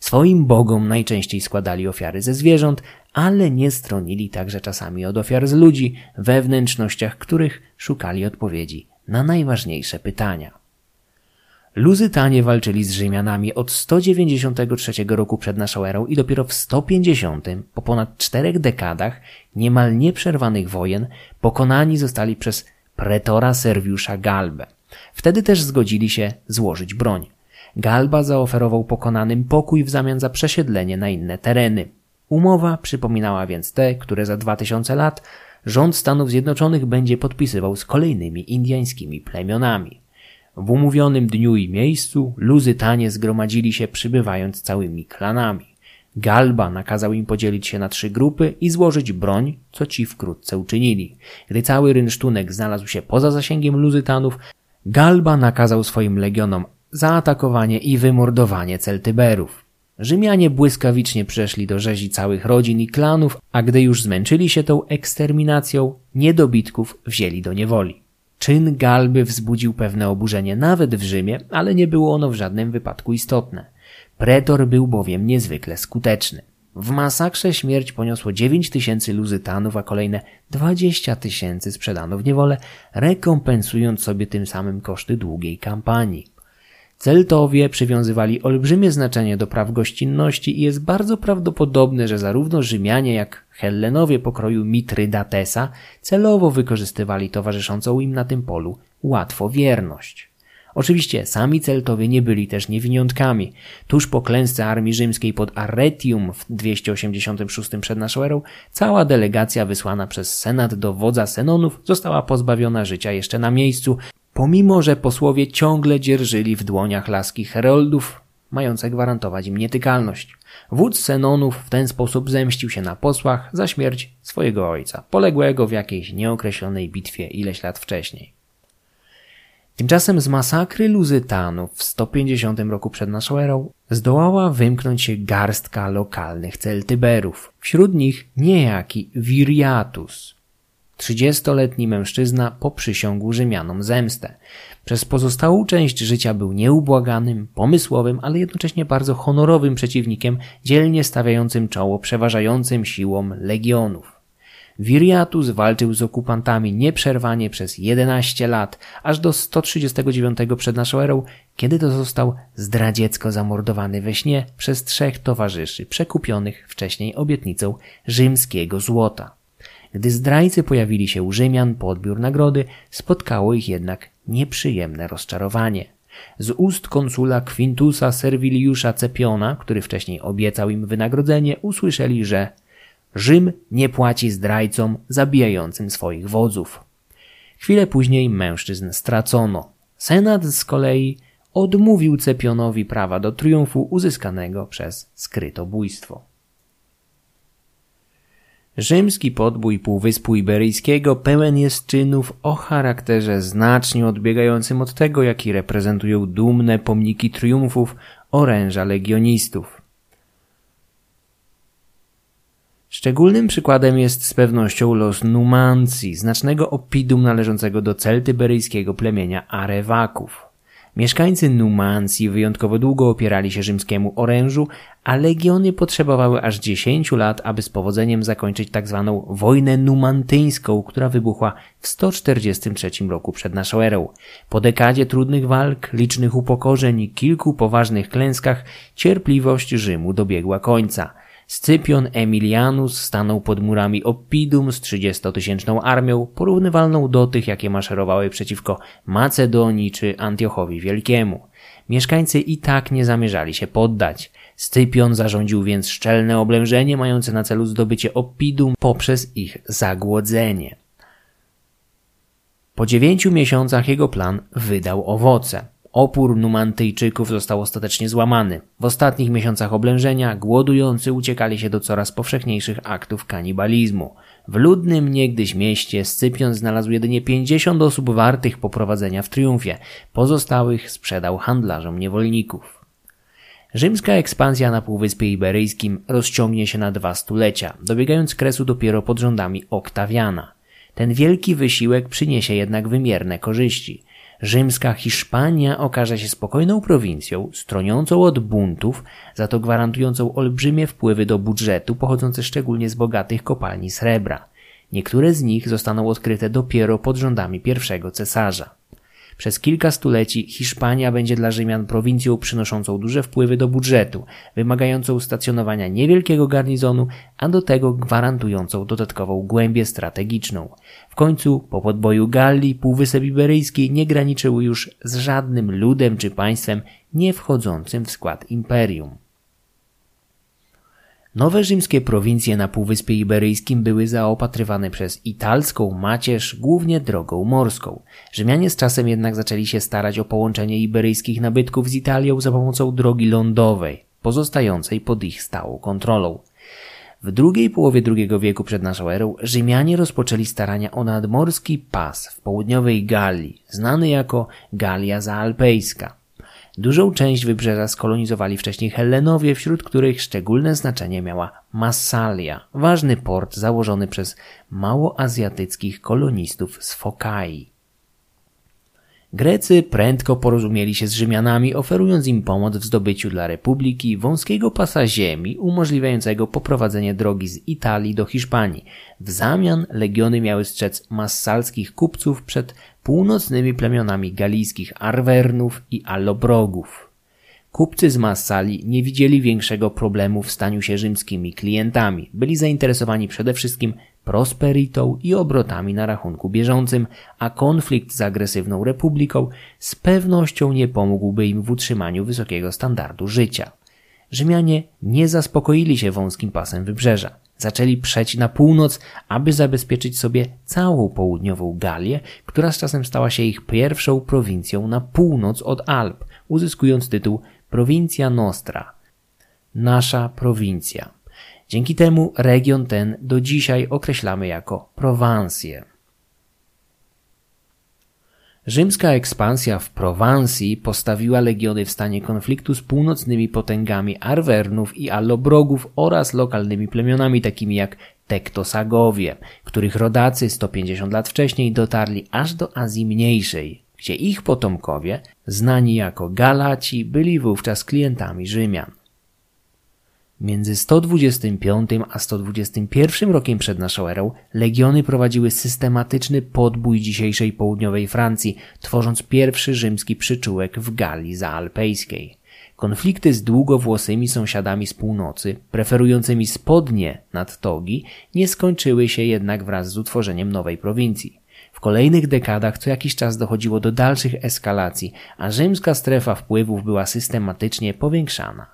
Swoim bogom najczęściej składali ofiary ze zwierząt, ale nie stronili także czasami od ofiar z ludzi, we wnętrznościach których szukali odpowiedzi na najważniejsze pytania. Luzytanie walczyli z Rzymianami od 193 roku przed naszą erą i dopiero w 150, po ponad czterech dekadach niemal nieprzerwanych wojen, pokonani zostali przez pretora Serwiusza Galbę. Wtedy też zgodzili się złożyć broń. Galba zaoferował pokonanym pokój w zamian za przesiedlenie na inne tereny. Umowa przypominała więc te, które za 2000 lat rząd Stanów Zjednoczonych będzie podpisywał z kolejnymi indiańskimi plemionami. W umówionym dniu i miejscu Luzytanie zgromadzili się przybywając całymi klanami. Galba nakazał im podzielić się na trzy grupy i złożyć broń, co ci wkrótce uczynili. Gdy cały rynsztunek znalazł się poza zasięgiem Luzytanów, Galba nakazał swoim legionom zaatakowanie i wymordowanie Celtyberów. Rzymianie błyskawicznie przeszli do rzezi całych rodzin i klanów, a gdy już zmęczyli się tą eksterminacją, niedobitków wzięli do niewoli. Czyn Galby wzbudził pewne oburzenie nawet w Rzymie, ale nie było ono w żadnym wypadku istotne. Pretor był bowiem niezwykle skuteczny. W masakrze śmierć poniosło 9 tysięcy luzytanów, a kolejne 20 tysięcy sprzedano w niewolę, rekompensując sobie tym samym koszty długiej kampanii. Celtowie przywiązywali olbrzymie znaczenie do praw gościnności i jest bardzo prawdopodobne, że zarówno Rzymianie jak Hellenowie pokroju Mitrydatesa celowo wykorzystywali towarzyszącą im na tym polu łatwowierność. Oczywiście sami Celtowie nie byli też niewiniątkami. Tuż po klęsce armii rzymskiej pod Arretium w 286 przed naszą erą, cała delegacja wysłana przez senat do wodza Senonów została pozbawiona życia jeszcze na miejscu, pomimo że posłowie ciągle dzierżyli w dłoniach laski heroldów, mające gwarantować im nietykalność. Wódz Senonów w ten sposób zemścił się na posłach za śmierć swojego ojca, poległego w jakiejś nieokreślonej bitwie ileś lat wcześniej. Tymczasem z masakry Luzytanów w 150 roku przed naszą erą zdołała wymknąć się garstka lokalnych Celtyberów. Wśród nich niejaki Viriatus, trzydziestoletni mężczyzna poprzysiągł Rzymianom zemstę. Przez pozostałą część życia był nieubłaganym, pomysłowym, ale jednocześnie bardzo honorowym przeciwnikiem, dzielnie stawiającym czoło przeważającym siłom legionów. Viriatus walczył z okupantami nieprzerwanie przez 11 lat, aż do 139 przed naszą erą, kiedy to został zdradziecko zamordowany we śnie przez trzech towarzyszy przekupionych wcześniej obietnicą rzymskiego złota. Gdy zdrajcy pojawili się u Rzymian po odbiór nagrody, spotkało ich jednak nieprzyjemne rozczarowanie. Z ust konsula Quintusa Serviliusza Cepiona, który wcześniej obiecał im wynagrodzenie, usłyszeli, że Rzym nie płaci zdrajcom zabijającym swoich wodzów. Chwilę później mężczyzn stracono. Senat z kolei odmówił Cepionowi prawa do triumfu uzyskanego przez skrytobójstwo. Rzymski podbój Półwyspu Iberyjskiego pełen jest czynów o charakterze znacznie odbiegającym od tego, jaki reprezentują dumne pomniki triumfów oręża legionistów. Szczególnym przykładem jest z pewnością los Numancji, znacznego opidum należącego do celtyberyjskiego plemienia Arewaków. Mieszkańcy Numancji wyjątkowo długo opierali się rzymskiemu orężu, a legiony potrzebowały aż 10 lat, aby z powodzeniem zakończyć tzw. Tak wojnę numantyńską, która wybuchła w 143 roku przed naszą erą. Po dekadzie trudnych walk, licznych upokorzeń i kilku poważnych klęskach, cierpliwość Rzymu dobiegła końca – Scypion Emilianus stanął pod murami Oppidum z trzydziestotysięczną armią, porównywalną do tych, jakie maszerowały przeciwko Macedonii czy Antiochowi Wielkiemu. Mieszkańcy i tak nie zamierzali się poddać. Scypion zarządził więc szczelne oblężenie mające na celu zdobycie Oppidum poprzez ich zagłodzenie. Po dziewięciu miesiącach jego plan wydał owoce. Opór Numantyjczyków został ostatecznie złamany. W ostatnich miesiącach oblężenia głodujący uciekali się do coraz powszechniejszych aktów kanibalizmu. W ludnym niegdyś mieście Scypion znalazł jedynie 50 osób wartych poprowadzenia w triumfie. Pozostałych sprzedał handlarzom niewolników. Rzymska ekspansja na Półwyspie Iberyjskim rozciągnie się na dwa stulecia, dobiegając kresu dopiero pod rządami Oktawiana. Ten wielki wysiłek przyniesie jednak wymierne korzyści – Rzymska Hiszpania okaże się spokojną prowincją, stroniącą od buntów, za to gwarantującą olbrzymie wpływy do budżetu pochodzące szczególnie z bogatych kopalni srebra. Niektóre z nich zostaną odkryte dopiero pod rządami pierwszego cesarza. Przez kilka stuleci Hiszpania będzie dla Rzymian prowincją przynoszącą duże wpływy do budżetu, wymagającą stacjonowania niewielkiego garnizonu, a do tego gwarantującą dodatkową głębię strategiczną. W końcu, po podboju Galii, Półwysep Iberyjski nie graniczył już z żadnym ludem czy państwem nie wchodzącym w skład imperium. Nowe rzymskie prowincje na Półwyspie Iberyjskim były zaopatrywane przez italską macierz głównie drogą morską. Rzymianie z czasem jednak zaczęli się starać o połączenie iberyjskich nabytków z Italią za pomocą drogi lądowej, pozostającej pod ich stałą kontrolą. W drugiej połowie II wieku przed naszą erą Rzymianie rozpoczęli starania o nadmorski pas w południowej Galii, znany jako Galia Zaalpejska. Dużą część wybrzeża skolonizowali wcześniej Hellenowie, wśród których szczególne znaczenie miała Massalia, ważny port założony przez małoazjatyckich kolonistów z Fokai. Grecy prędko porozumieli się z Rzymianami, oferując im pomoc w zdobyciu dla Republiki wąskiego pasa ziemi umożliwiającego poprowadzenie drogi z Italii do Hiszpanii. W zamian legiony miały strzec massalskich kupców przed północnymi plemionami galijskich Arwernów i Allobrogów. Kupcy z Massali nie widzieli większego problemu w staniu się rzymskimi klientami. Byli zainteresowani przede wszystkim prosperitą i obrotami na rachunku bieżącym, a konflikt z agresywną republiką z pewnością nie pomógłby im w utrzymaniu wysokiego standardu życia. Rzymianie nie zaspokoili się wąskim pasem wybrzeża. Zaczęli przeć na północ, aby zabezpieczyć sobie całą południową Galię, która z czasem stała się ich pierwszą prowincją na północ od Alp, uzyskując tytuł Prowincia Nostra. Nasza prowincja. Dzięki temu region ten do dzisiaj określamy jako Prowancję. Rzymska ekspansja w Prowansji postawiła legiony w stanie konfliktu z północnymi potęgami Arwernów i Allobrogów oraz lokalnymi plemionami takimi jak Tektosagowie, których rodacy 150 lat wcześniej dotarli aż do Azji Mniejszej, gdzie ich potomkowie, znani jako Galaci, byli wówczas klientami Rzymian. Między 125 a 121 rokiem przed naszą erą legiony prowadziły systematyczny podbój dzisiejszej południowej Francji, tworząc pierwszy rzymski przyczółek w Galii Zaalpejskiej. Konflikty z długowłosymi sąsiadami z północy, preferującymi spodnie nad togi, nie skończyły się jednak wraz z utworzeniem nowej prowincji. W kolejnych dekadach co jakiś czas dochodziło do dalszych eskalacji, a rzymska strefa wpływów była systematycznie powiększana.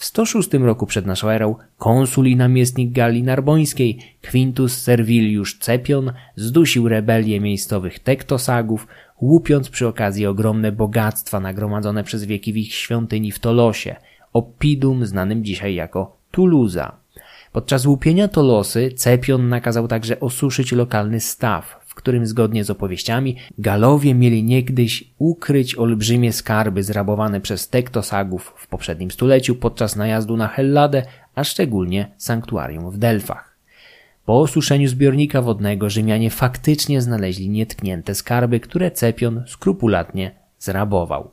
W 106 roku przed naszą erą konsul i namiestnik Galii Narbońskiej Quintus Servilius Cepion zdusił rebelię miejscowych tektosagów, łupiąc przy okazji ogromne bogactwa nagromadzone przez wieki w ich świątyni w Tolosie, Oppidum znanym dzisiaj jako Tuluza. Podczas łupienia Tolosy Cepion nakazał także osuszyć lokalny staw, którym zgodnie z opowieściami Galowie mieli niegdyś ukryć olbrzymie skarby zrabowane przez Tektosagów w poprzednim stuleciu podczas najazdu na Helladę, a szczególnie sanktuarium w Delfach. Po osuszeniu zbiornika wodnego Rzymianie faktycznie znaleźli nietknięte skarby, które Cepion skrupulatnie zrabował.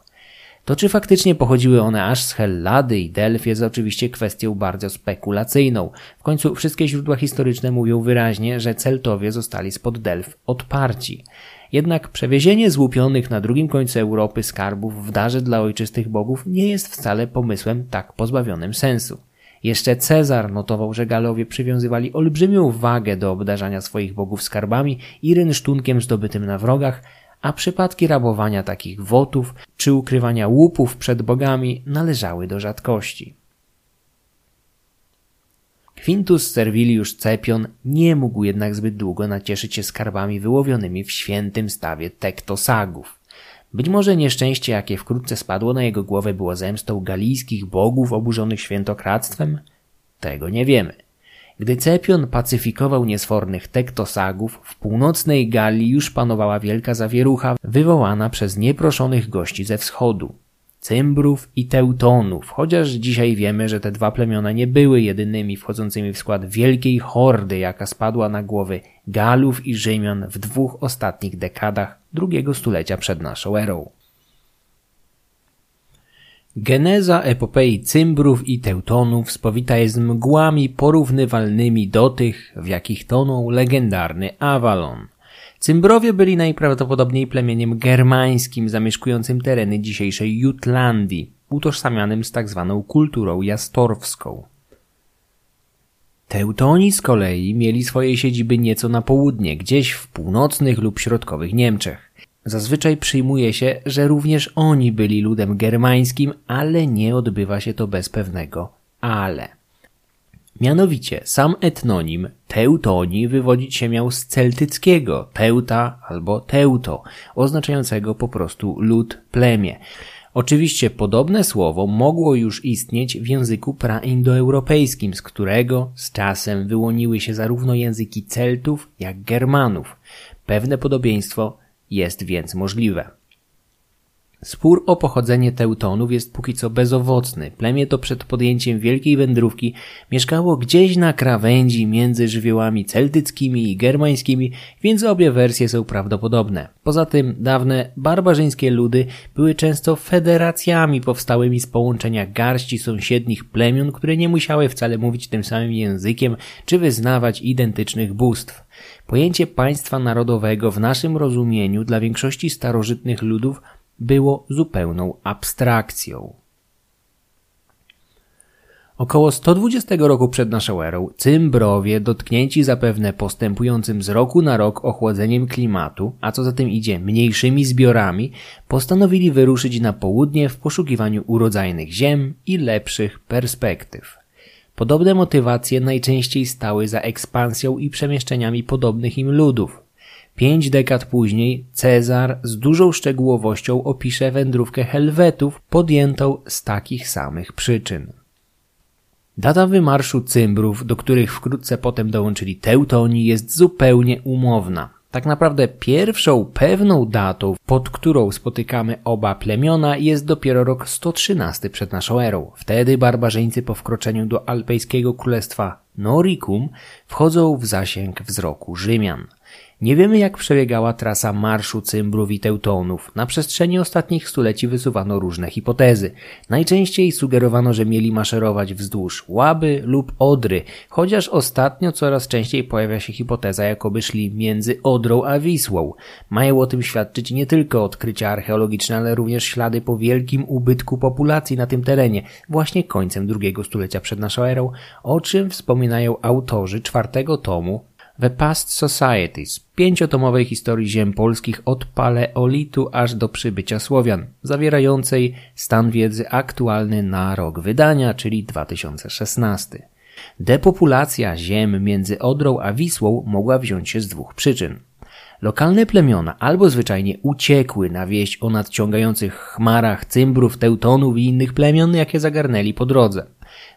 To czy faktycznie pochodziły one aż z Hellady i Delf jest oczywiście kwestią bardzo spekulacyjną. W końcu wszystkie źródła historyczne mówią wyraźnie, że Celtowie zostali spod Delf odparci. Jednak przewiezienie złupionych na drugim końcu Europy skarbów w darze dla ojczystych bogów nie jest wcale pomysłem tak pozbawionym sensu. Jeszcze Cezar notował, że Galowie przywiązywali olbrzymią wagę do obdarzania swoich bogów skarbami i rynsztunkiem zdobytym na wrogach, a przypadki rabowania takich wotów czy ukrywania łupów przed bogami należały do rzadkości. Quintus Servilius Cepion nie mógł jednak zbyt długo nacieszyć się skarbami wyłowionymi w świętym stawie tektosagów. Być może nieszczęście, jakie wkrótce spadło na jego głowę, było zemstą galijskich bogów oburzonych świętokradztwem? Tego nie wiemy. Gdy Cepion pacyfikował niesfornych tektosagów, w północnej Galii już panowała wielka zawierucha wywołana przez nieproszonych gości ze wschodu. Cymbrów i Teutonów, chociaż dzisiaj wiemy, że te dwa plemiona nie były jedynymi wchodzącymi w skład wielkiej hordy, jaka spadła na głowy Galów i Rzymian w dwóch ostatnich dekadach drugiego stulecia przed naszą erą. Geneza epopei Cymbrów i Teutonów spowita jest mgłami porównywalnymi do tych, w jakich tonął legendarny Avalon – Cymbrowie byli najprawdopodobniej plemieniem germańskim zamieszkującym tereny dzisiejszej Jutlandii, utożsamianym z tak zwaną kulturą jastorwską. Teutoni z kolei mieli swoje siedziby nieco na południe, gdzieś w północnych lub środkowych Niemczech. Zazwyczaj przyjmuje się, że również oni byli ludem germańskim, ale nie odbywa się to bez pewnego ale. Mianowicie sam etnonim Teutoni wywodzić się miał z celtyckiego teuta albo teuto, oznaczającego po prostu lud, plemię. Oczywiście podobne słowo mogło już istnieć w języku praindoeuropejskim, z którego z czasem wyłoniły się zarówno języki Celtów jak Germanów. Pewne podobieństwo jest więc możliwe. Spór o pochodzenie Teutonów jest póki co bezowocny. Plemię to przed podjęciem wielkiej wędrówki mieszkało gdzieś na krawędzi między żywiołami celtyckimi i germańskimi, więc obie wersje są prawdopodobne. Poza tym dawne barbarzyńskie ludy były często federacjami powstałymi z połączenia garści sąsiednich plemion, które nie musiały wcale mówić tym samym językiem czy wyznawać identycznych bóstw. Pojęcie państwa narodowego w naszym rozumieniu dla większości starożytnych ludów było zupełną abstrakcją. Około 120 roku przed naszą erą Cymbrowie, dotknięci zapewne postępującym z roku na rok ochłodzeniem klimatu, a co za tym idzie mniejszymi zbiorami, postanowili wyruszyć na południe w poszukiwaniu urodzajnych ziem i lepszych perspektyw. Podobne motywacje najczęściej stały za ekspansją i przemieszczeniami podobnych im ludów. Pięć dekad później Cezar z dużą szczegółowością opisze wędrówkę Helwetów podjętą z takich samych przyczyn. Data wymarszu Cymbrów, do których wkrótce potem dołączyli Teutoni, jest zupełnie umowna. Tak naprawdę pierwszą pewną datą, pod którą spotykamy oba plemiona, jest dopiero rok 113 przed naszą erą. Wtedy barbarzyńcy po wkroczeniu do alpejskiego królestwa Noricum wchodzą w zasięg wzroku Rzymian. Nie wiemy jak przebiegała trasa marszu Cymbrów i Teutonów. Na przestrzeni ostatnich stuleci wysuwano różne hipotezy. Najczęściej sugerowano, że mieli maszerować wzdłuż Łaby lub Odry, chociaż ostatnio coraz częściej pojawia się hipoteza, jakoby szli między Odrą a Wisłą. Mają o tym świadczyć nie tylko odkrycia archeologiczne, ale również ślady po wielkim ubytku populacji na tym terenie, właśnie końcem drugiego stulecia przed naszą erą, o czym wspominają autorzy czwartego tomu The Past Societies, pięciotomowej historii ziem polskich od paleolitu aż do przybycia Słowian, zawierającej stan wiedzy aktualny na rok wydania, czyli 2016. Depopulacja ziem między Odrą a Wisłą mogła wziąć się z dwóch przyczyn. Lokalne plemiona albo zwyczajnie uciekły na wieść o nadciągających chmarach cymbrów, teutonów i innych plemion, jakie zagarnęli po drodze.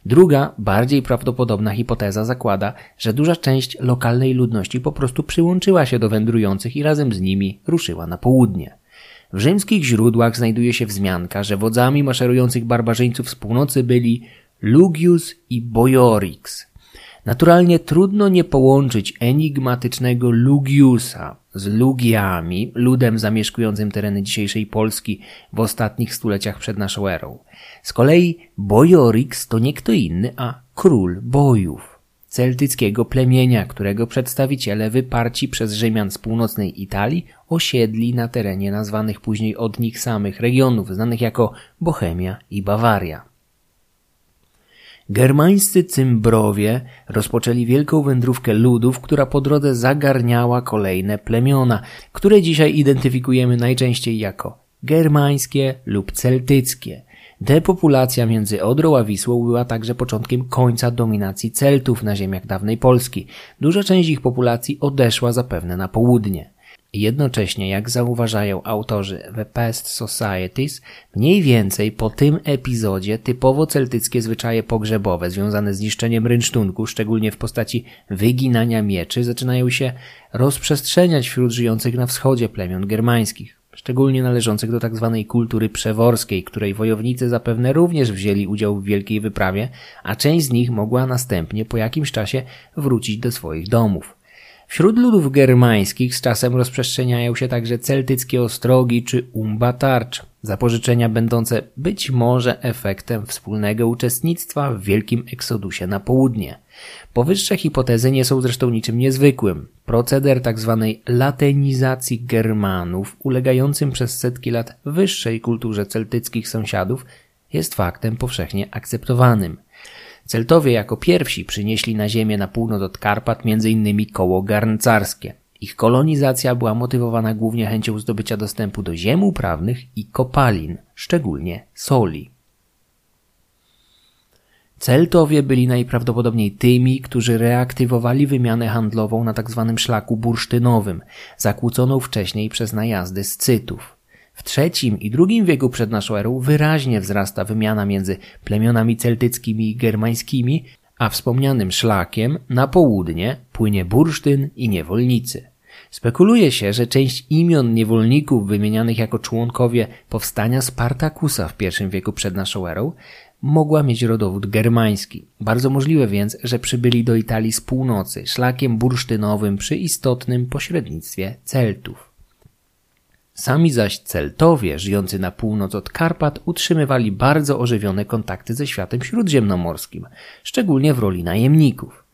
Druga, bardziej prawdopodobna hipoteza zakłada, że duża część lokalnej ludności po prostu przyłączyła się do wędrujących i razem z nimi ruszyła na południe. W rzymskich źródłach znajduje się wzmianka, że wodzami maszerujących barbarzyńców z północy byli Lugius i Boiorix. Naturalnie trudno nie połączyć enigmatycznego Lugiusa z Lugiami, ludem zamieszkującym tereny dzisiejszej Polski w ostatnich stuleciach przed naszą erą. Z kolei Bojorix to nie kto inny, a król bojów, celtyckiego plemienia, którego przedstawiciele wyparci przez Rzymian z północnej Italii osiedli na terenie nazwanych później od nich samych regionów, znanych jako Bohemia i Bawaria. Germańscy cymbrowie rozpoczęli wielką wędrówkę ludów, która po drodze zagarniała kolejne plemiona, które dzisiaj identyfikujemy najczęściej jako germańskie lub celtyckie. Depopulacja między Odrą a Wisłą była także początkiem końca dominacji Celtów na ziemiach dawnej Polski. Duża część ich populacji odeszła zapewne na południe. Jednocześnie, jak zauważają autorzy The Past Societies, mniej więcej po tym epizodzie typowo celtyckie zwyczaje pogrzebowe związane z niszczeniem rynsztunku, szczególnie w postaci wyginania mieczy, zaczynają się rozprzestrzeniać wśród żyjących na wschodzie plemion germańskich. szczególnie należących do tzw. Tak kultury przeworskiej, której wojownicy zapewne również wzięli udział w wielkiej wyprawie, a część z nich mogła następnie po jakimś czasie wrócić do swoich domów. Wśród ludów germańskich z czasem rozprzestrzeniają się także celtyckie ostrogi czy umbatarcz, zapożyczenia będące być może efektem wspólnego uczestnictwa w wielkim eksodusie na południe. Powyższe hipotezy nie są zresztą niczym niezwykłym. Proceder tzw. Tak latenizacji Germanów, ulegającym przez setki lat wyższej kulturze celtyckich sąsiadów, jest faktem powszechnie akceptowanym. Celtowie jako pierwsi przynieśli na ziemię na północ od Karpat m.in. koło garncarskie. Ich kolonizacja była motywowana głównie chęcią zdobycia dostępu do ziem uprawnych i kopalin, szczególnie soli. Celtowie byli najprawdopodobniej tymi, którzy reaktywowali wymianę handlową na tzw. Tak szlaku bursztynowym, zakłóconą wcześniej przez najazdy Scytów. W III i II wieku przed naszą erą wyraźnie wzrasta wymiana między plemionami celtyckimi i germańskimi, a wspomnianym szlakiem na południe płynie bursztyn i niewolnicy. Spekuluje się, że część imion niewolników wymienianych jako członkowie powstania Spartakusa w I wieku przed naszą erą mogła mieć rodowód germański. Bardzo możliwe więc, że przybyli do Italii z północy szlakiem bursztynowym przy istotnym pośrednictwie Celtów. Sami zaś Celtowie, żyjący na północ od Karpat, utrzymywali bardzo ożywione kontakty ze światem śródziemnomorskim, szczególnie w roli najemników.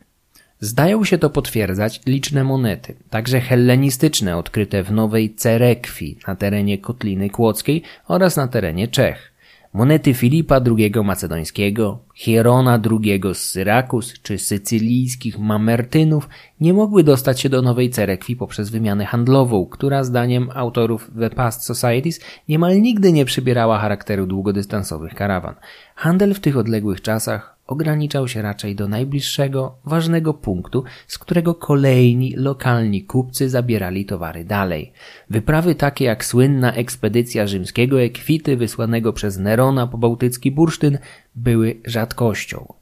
Zdają się to potwierdzać liczne monety, także hellenistyczne odkryte w Nowej Cerekwi na terenie Kotliny Kłodzkiej oraz na terenie Czech. Monety Filipa II Macedońskiego, Hierona II z Syrakus czy sycylijskich Mamertynów nie mogły dostać się do Nowej Cerekwi poprzez wymianę handlową, która zdaniem autorów The Past Societies niemal nigdy nie przybierała charakteru długodystansowych karawan. Handel w tych odległych czasach ograniczał się raczej do najbliższego, ważnego punktu, z którego kolejni, lokalni kupcy zabierali towary dalej. Wyprawy takie jak słynna ekspedycja rzymskiego ekwity wysłanego przez Nerona po bałtycki bursztyn były rzadkością.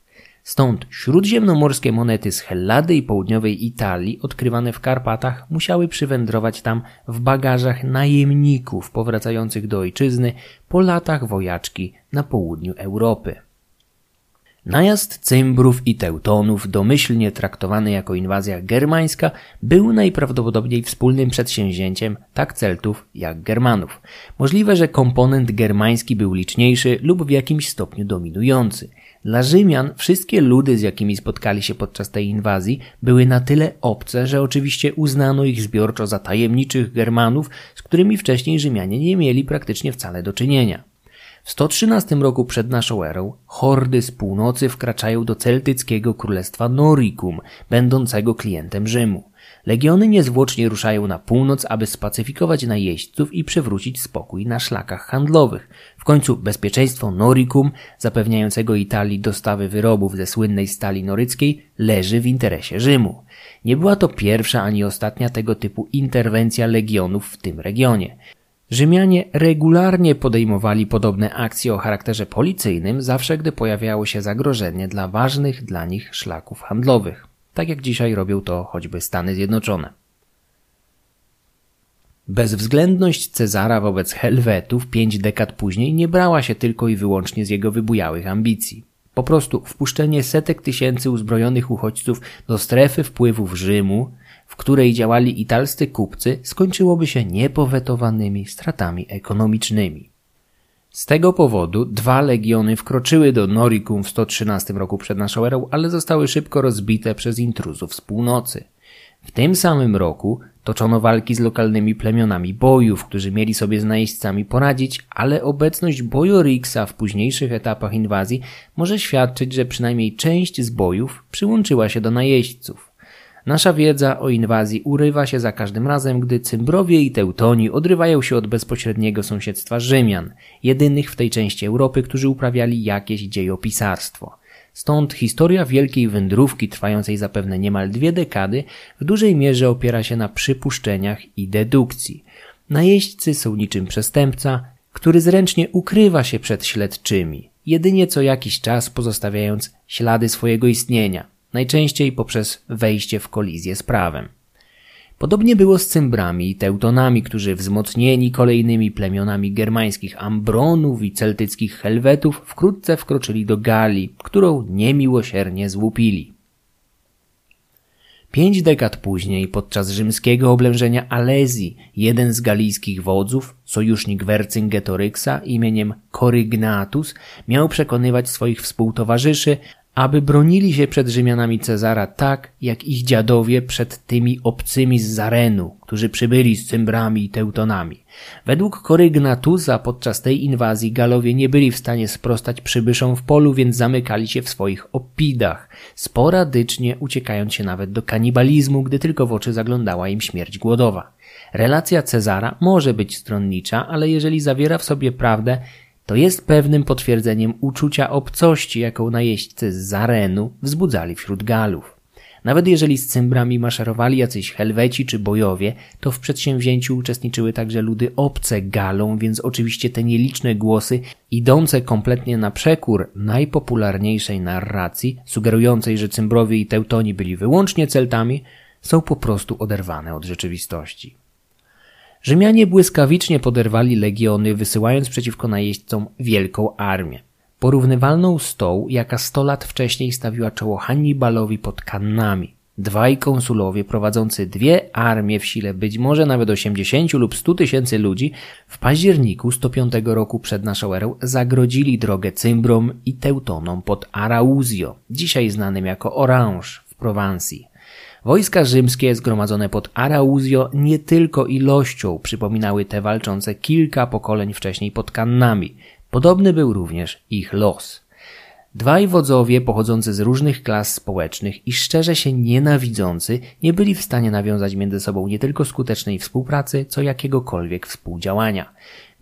Stąd śródziemnomorskie monety z Hellady i południowej Italii, odkrywane w Karpatach, musiały przywędrować tam w bagażach najemników powracających do ojczyzny po latach wojaczki na południu Europy. Najazd Cymbrów i Teutonów, domyślnie traktowany jako inwazja germańska, był najprawdopodobniej wspólnym przedsięwzięciem tak Celtów jak Germanów. Możliwe, że komponent germański był liczniejszy lub w jakimś stopniu dominujący. Dla Rzymian wszystkie ludy, z jakimi spotkali się podczas tej inwazji, były na tyle obce, że oczywiście uznano ich zbiorczo za tajemniczych Germanów, z którymi wcześniej Rzymianie nie mieli praktycznie wcale do czynienia. W 113 roku przed naszą erą hordy z północy wkraczają do celtyckiego królestwa Noricum, będącego klientem Rzymu. Legiony niezwłocznie ruszają na północ, aby spacyfikować najeźdźców i przywrócić spokój na szlakach handlowych. W końcu bezpieczeństwo Noricum, zapewniającego Italii dostawy wyrobów ze słynnej stali noryckiej, leży w interesie Rzymu. Nie była to pierwsza ani ostatnia tego typu interwencja legionów w tym regionie. Rzymianie regularnie podejmowali podobne akcje o charakterze policyjnym, zawsze gdy pojawiało się zagrożenie dla ważnych dla nich szlaków handlowych, tak jak dzisiaj robią to choćby Stany Zjednoczone. Bezwzględność Cezara wobec Helwetów pięć dekad później nie brała się tylko i wyłącznie z jego wybujałych ambicji. Po prostu wpuszczenie setek tysięcy uzbrojonych uchodźców do strefy wpływów Rzymu w której działali italscy kupcy, skończyłoby się niepowetowanymi stratami ekonomicznymi. Z tego powodu dwa legiony wkroczyły do Noricum w 113 roku przed naszą erą, ale zostały szybko rozbite przez intruzów z północy. W tym samym roku toczono walki z lokalnymi plemionami bojów, którzy mieli sobie z najeźdźcami poradzić, ale obecność bojoriksa w późniejszych etapach inwazji może świadczyć, że przynajmniej część z bojów przyłączyła się do najeźdźców. Nasza wiedza o inwazji urywa się za każdym razem, gdy Cymbrowie i Teutoni odrywają się od bezpośredniego sąsiedztwa Rzymian, jedynych w tej części Europy, którzy uprawiali jakieś dziejopisarstwo. Stąd historia wielkiej wędrówki, trwającej zapewne niemal dwie dekady, w dużej mierze opiera się na przypuszczeniach i dedukcji. Najeźdźcy są niczym przestępca, który zręcznie ukrywa się przed śledczymi, jedynie co jakiś czas pozostawiając ślady swojego istnienia, najczęściej poprzez wejście w kolizję z prawem. Podobnie było z Cymbrami i Teutonami, którzy wzmocnieni kolejnymi plemionami germańskich Ambronów i celtyckich Helwetów wkrótce wkroczyli do Galii, którą niemiłosiernie złupili. Pięć dekad później, podczas rzymskiego oblężenia Alezji, jeden z galijskich wodzów, sojusznik Wercyngetoryxa imieniem Corygnatus, miał przekonywać swoich współtowarzyszy, aby bronili się przed Rzymianami Cezara tak, jak ich dziadowie przed tymi obcymi z Zarenu, którzy przybyli z Cymbrami i Teutonami. Według Korygnatusa podczas tej inwazji Galowie nie byli w stanie sprostać przybyszom w polu, więc zamykali się w swoich opidach, sporadycznie uciekając się nawet do kanibalizmu, gdy tylko w oczy zaglądała im śmierć głodowa. Relacja Cezara może być stronnicza, ale jeżeli zawiera w sobie prawdę, to jest pewnym potwierdzeniem uczucia obcości, jaką najeźdźcy z Zarenu wzbudzali wśród Galów. Nawet jeżeli z cymbrami maszerowali jacyś Helweci czy bojowie, to w przedsięwzięciu uczestniczyły także ludy obce Galom, więc oczywiście te nieliczne głosy, idące kompletnie na przekór najpopularniejszej narracji, sugerującej, że cymbrowie i teutoni byli wyłącznie Celtami, są po prostu oderwane od rzeczywistości. Rzymianie błyskawicznie poderwali legiony, wysyłając przeciwko najeźdźcom wielką armię. Porównywalną z tą, jaka sto lat wcześniej stawiła czoło Hannibalowi pod Kannami. Dwaj konsulowie prowadzący dwie armie w sile być może nawet 80 lub 100 tysięcy ludzi w październiku 105 roku przed naszą erą zagrodzili drogę Cymbrom i Teutonom pod Arauzio, dzisiaj znanym jako Orange w Prowansji. Wojska rzymskie zgromadzone pod Arauzio nie tylko ilością przypominały te walczące kilka pokoleń wcześniej pod Kannami. Podobny był również ich los. Dwaj wodzowie pochodzący z różnych klas społecznych i szczerze się nienawidzący nie byli w stanie nawiązać między sobą nie tylko skutecznej współpracy, co jakiegokolwiek współdziałania.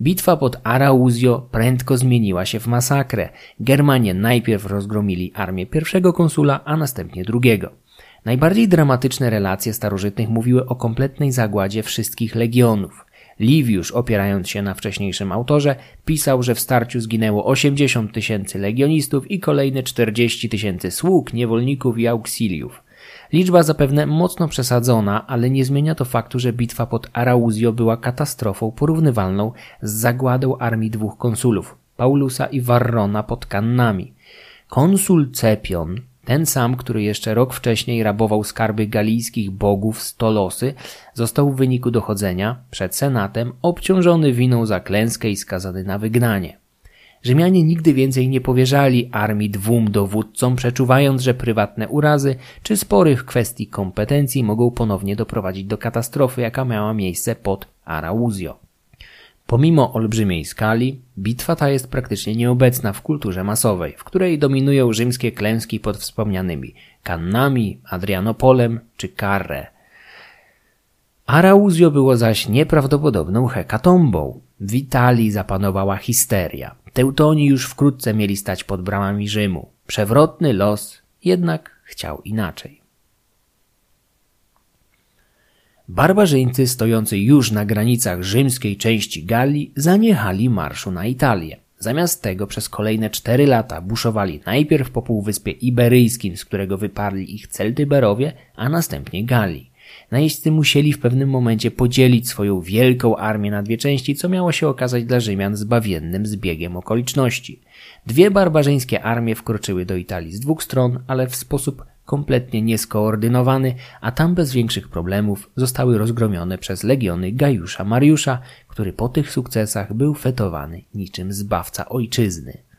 Bitwa pod Arauzio prędko zmieniła się w masakrę. Germanie najpierw rozgromili armię pierwszego konsula, a następnie drugiego. Najbardziej dramatyczne relacje starożytnych mówiły o kompletnej zagładzie wszystkich legionów. Liviusz, opierając się na wcześniejszym autorze, pisał, że w starciu zginęło 80 tysięcy legionistów i kolejne 40 tysięcy sług, niewolników i auksiliów. Liczba zapewne mocno przesadzona, ale nie zmienia to faktu, że bitwa pod Arauzio była katastrofą porównywalną z zagładą armii dwóch konsulów, Paulusa i Varrona pod Kannami. Konsul Cepion ten sam, który jeszcze rok wcześniej rabował skarby galijskich bogów z Tolosy, został w wyniku dochodzenia przed senatem obciążony winą za klęskę i skazany na wygnanie. Rzymianie nigdy więcej nie powierzali armii dwóm dowódcom, przeczuwając, że prywatne urazy czy spory w kwestii kompetencji mogą ponownie doprowadzić do katastrofy, jaka miała miejsce pod Arauzio. Pomimo olbrzymiej skali, bitwa ta jest praktycznie nieobecna w kulturze masowej, w której dominują rzymskie klęski pod wspomnianymi Kannami, Adrianopolem czy Carre. Arauzio było zaś nieprawdopodobną hekatombą. W Italii zapanowała histeria. Teutoni już wkrótce mieli stać pod bramami Rzymu. Przewrotny los jednak chciał inaczej. Barbarzyńcy stojący już na granicach rzymskiej części Galii zaniechali marszu na Italię. Zamiast tego przez kolejne cztery lata buszowali najpierw po Półwyspie Iberyjskim, z którego wyparli ich Celtyberowie, a następnie Galii. Najeźdźcy musieli w pewnym momencie podzielić swoją wielką armię na dwie części, co miało się okazać dla Rzymian zbawiennym zbiegiem okoliczności. Dwie barbarzyńskie armie wkroczyły do Italii z dwóch stron, ale w sposób kompletnie nieskoordynowany, a tam bez większych problemów zostały rozgromione przez legiony Gajusza Mariusza, który po tych sukcesach był fetowany niczym zbawca ojczyzny.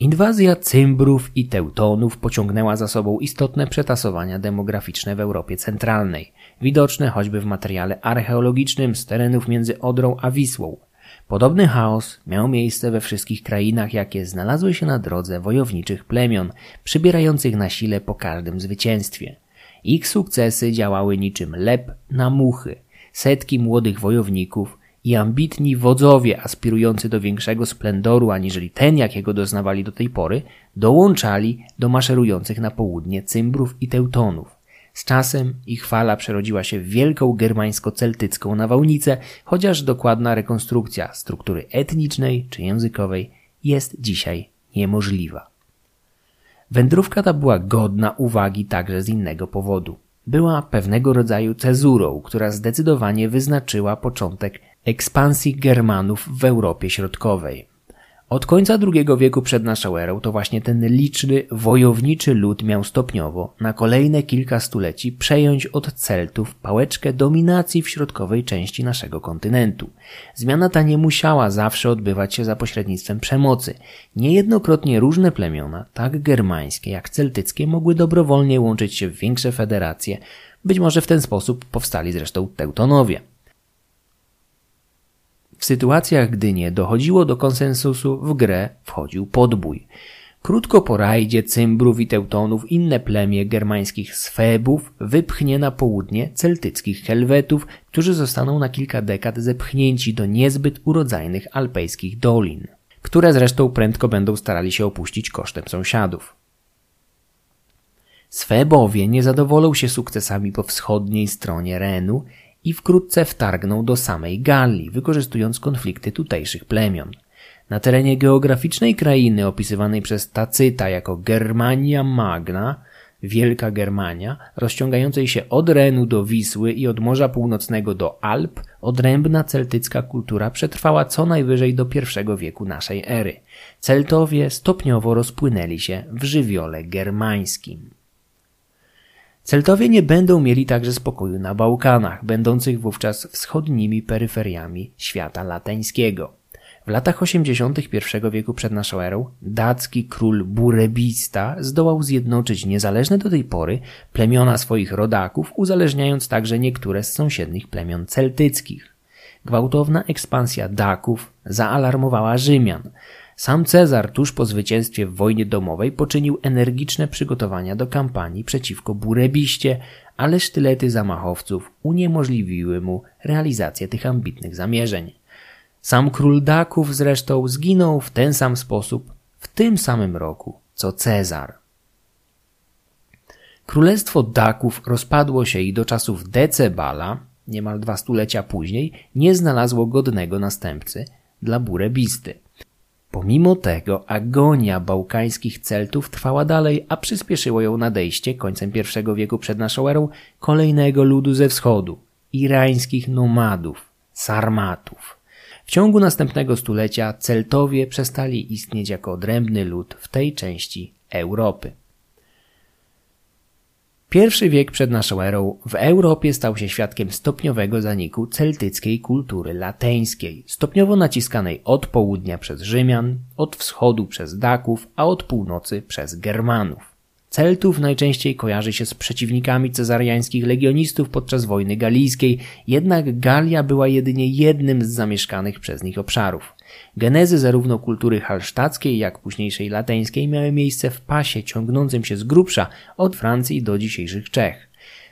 Inwazja Cymbrów i Teutonów pociągnęła za sobą istotne przetasowania demograficzne w Europie Centralnej, widoczne choćby w materiale archeologicznym z terenów między Odrą a Wisłą, Podobny chaos miał miejsce we wszystkich krainach, jakie znalazły się na drodze wojowniczych plemion, przybierających na sile po każdym zwycięstwie. Ich sukcesy działały niczym lep na muchy. Setki młodych wojowników i ambitni wodzowie aspirujący do większego splendoru aniżeli ten, jakiego doznawali do tej pory, dołączali do maszerujących na południe Cymbrów i Teutonów. Z czasem ich fala przerodziła się w wielką germańsko-celtycką nawałnicę, chociaż dokładna rekonstrukcja struktury etnicznej czy językowej jest dzisiaj niemożliwa. Wędrówka ta była godna uwagi także z innego powodu. była pewnego rodzaju cezurą, która zdecydowanie wyznaczyła początek ekspansji Germanów w Europie Środkowej. Od końca II wieku przed naszą erą to właśnie ten liczny, wojowniczy lud miał stopniowo na kolejne kilka stuleci przejąć od Celtów pałeczkę dominacji w środkowej części naszego kontynentu. Zmiana ta nie musiała zawsze odbywać się za pośrednictwem przemocy. Niejednokrotnie różne plemiona, tak germańskie jak celtyckie, mogły dobrowolnie łączyć się w większe federacje. Być może w ten sposób powstali zresztą Teutonowie. W sytuacjach, gdy nie dochodziło do konsensusu, w grę wchodził podbój. Krótko po rajdzie Cymbrów i Teutonów inne plemię germańskich Swebów wypchnie na południe celtyckich Helwetów, którzy zostaną na kilka dekad zepchnięci do niezbyt urodzajnych alpejskich dolin, które zresztą prędko będą starali się opuścić kosztem sąsiadów. Swebowie nie zadowolą się sukcesami po wschodniej stronie Renu i wkrótce wtargną do samej Galii, wykorzystując konflikty tutejszych plemion. Na terenie geograficznej krainy opisywanej przez Tacyta jako Germania Magna, Wielka Germania, rozciągającej się od Renu do Wisły i od Morza Północnego do Alp, odrębna celtycka kultura przetrwała co najwyżej do I wieku naszej ery. Celtowie stopniowo rozpłynęli się w żywiole germańskim. Celtowie nie będą mieli także spokoju na Bałkanach, będących wówczas wschodnimi peryferiami świata lateńskiego. W latach 81 wieku przed naszą erą dacki król Burebista zdołał zjednoczyć niezależne do tej pory plemiona swoich rodaków, uzależniając także niektóre z sąsiednich plemion celtyckich. Gwałtowna ekspansja Daków zaalarmowała Rzymian. Sam Cezar tuż po zwycięstwie w wojnie domowej poczynił energiczne przygotowania do kampanii przeciwko Burebiście, ale sztylety zamachowców uniemożliwiły mu realizację tych ambitnych zamierzeń. Sam król Daków zresztą zginął w ten sam sposób w tym samym roku co Cezar. Królestwo Daków rozpadło się i do czasów Decebala, niemal dwa stulecia później, nie znalazło godnego następcy dla Burebisty. Pomimo tego agonia bałkańskich Celtów trwała dalej, a przyspieszyło ją nadejście końcem I wieku przed naszą erą kolejnego ludu ze wschodu irańskich nomadów, sarmatów. W ciągu następnego stulecia Celtowie przestali istnieć jako odrębny lud w tej części Europy. Pierwszy wiek przed naszą erą w Europie stał się świadkiem stopniowego zaniku celtyckiej kultury lateńskiej, stopniowo naciskanej od południa przez Rzymian, od wschodu przez Daków, a od północy przez Germanów. Celtów najczęściej kojarzy się z przeciwnikami cezariańskich legionistów podczas wojny galijskiej, jednak Galia była jedynie jednym z zamieszkanych przez nich obszarów. Genezy zarówno kultury halsztackiej, jak późniejszej lateńskiej miały miejsce w pasie ciągnącym się z grubsza od Francji do dzisiejszych Czech.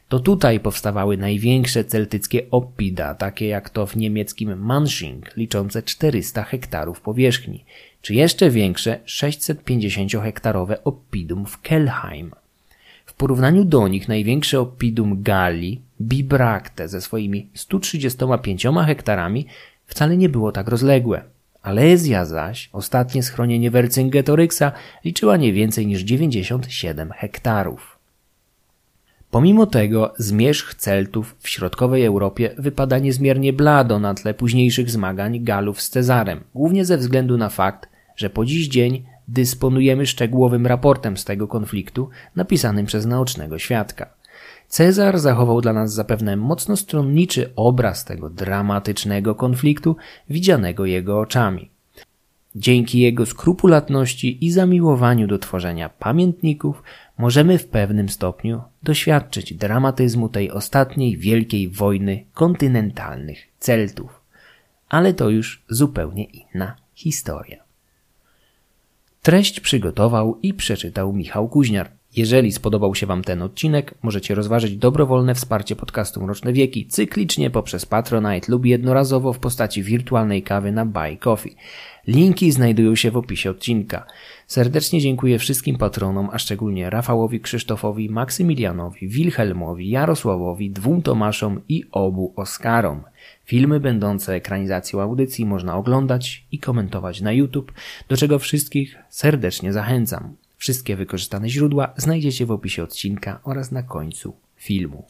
To tutaj powstawały największe celtyckie oppida, takie jak to w niemieckim Mansching, liczące 400 hektarów powierzchni, czy jeszcze większe 650-hektarowe oppidum w Kelheim. W porównaniu do nich największe oppidum Galii, Bibracte ze swoimi 135 hektarami wcale nie było tak rozległe. Alezja zaś, ostatnie schronienie Vercingetoryksa, liczyła nie więcej niż 97 hektarów. Pomimo tego zmierzch Celtów w środkowej Europie wypada niezmiernie blado na tle późniejszych zmagań Galów z Cezarem, głównie ze względu na fakt, że po dziś dzień dysponujemy szczegółowym raportem z tego konfliktu napisanym przez naocznego świadka. Cezar zachował dla nas zapewne mocno stronniczy obraz tego dramatycznego konfliktu, widzianego jego oczami. Dzięki jego skrupulatności i zamiłowaniu do tworzenia pamiętników możemy w pewnym stopniu doświadczyć dramatyzmu tej ostatniej wielkiej wojny kontynentalnych Celtów. Ale to już zupełnie inna historia. Treść przygotował i przeczytał Michał Kuźniar. Jeżeli spodobał się Wam ten odcinek, możecie rozważyć dobrowolne wsparcie podcastu Mroczne Wieki cyklicznie poprzez Patronite lub jednorazowo w postaci wirtualnej kawy na Buy Coffee. Linki znajdują się w opisie odcinka. Serdecznie dziękuję wszystkim patronom, a szczególnie Rafałowi Krzysztofowi, Maksymilianowi, Wilhelmowi, Jarosławowi, dwóm Tomaszom i obu Oskarom. Filmy będące ekranizacją audycji można oglądać i komentować na YouTube, do czego wszystkich serdecznie zachęcam. Wszystkie wykorzystane źródła znajdziecie w opisie odcinka oraz na końcu filmu.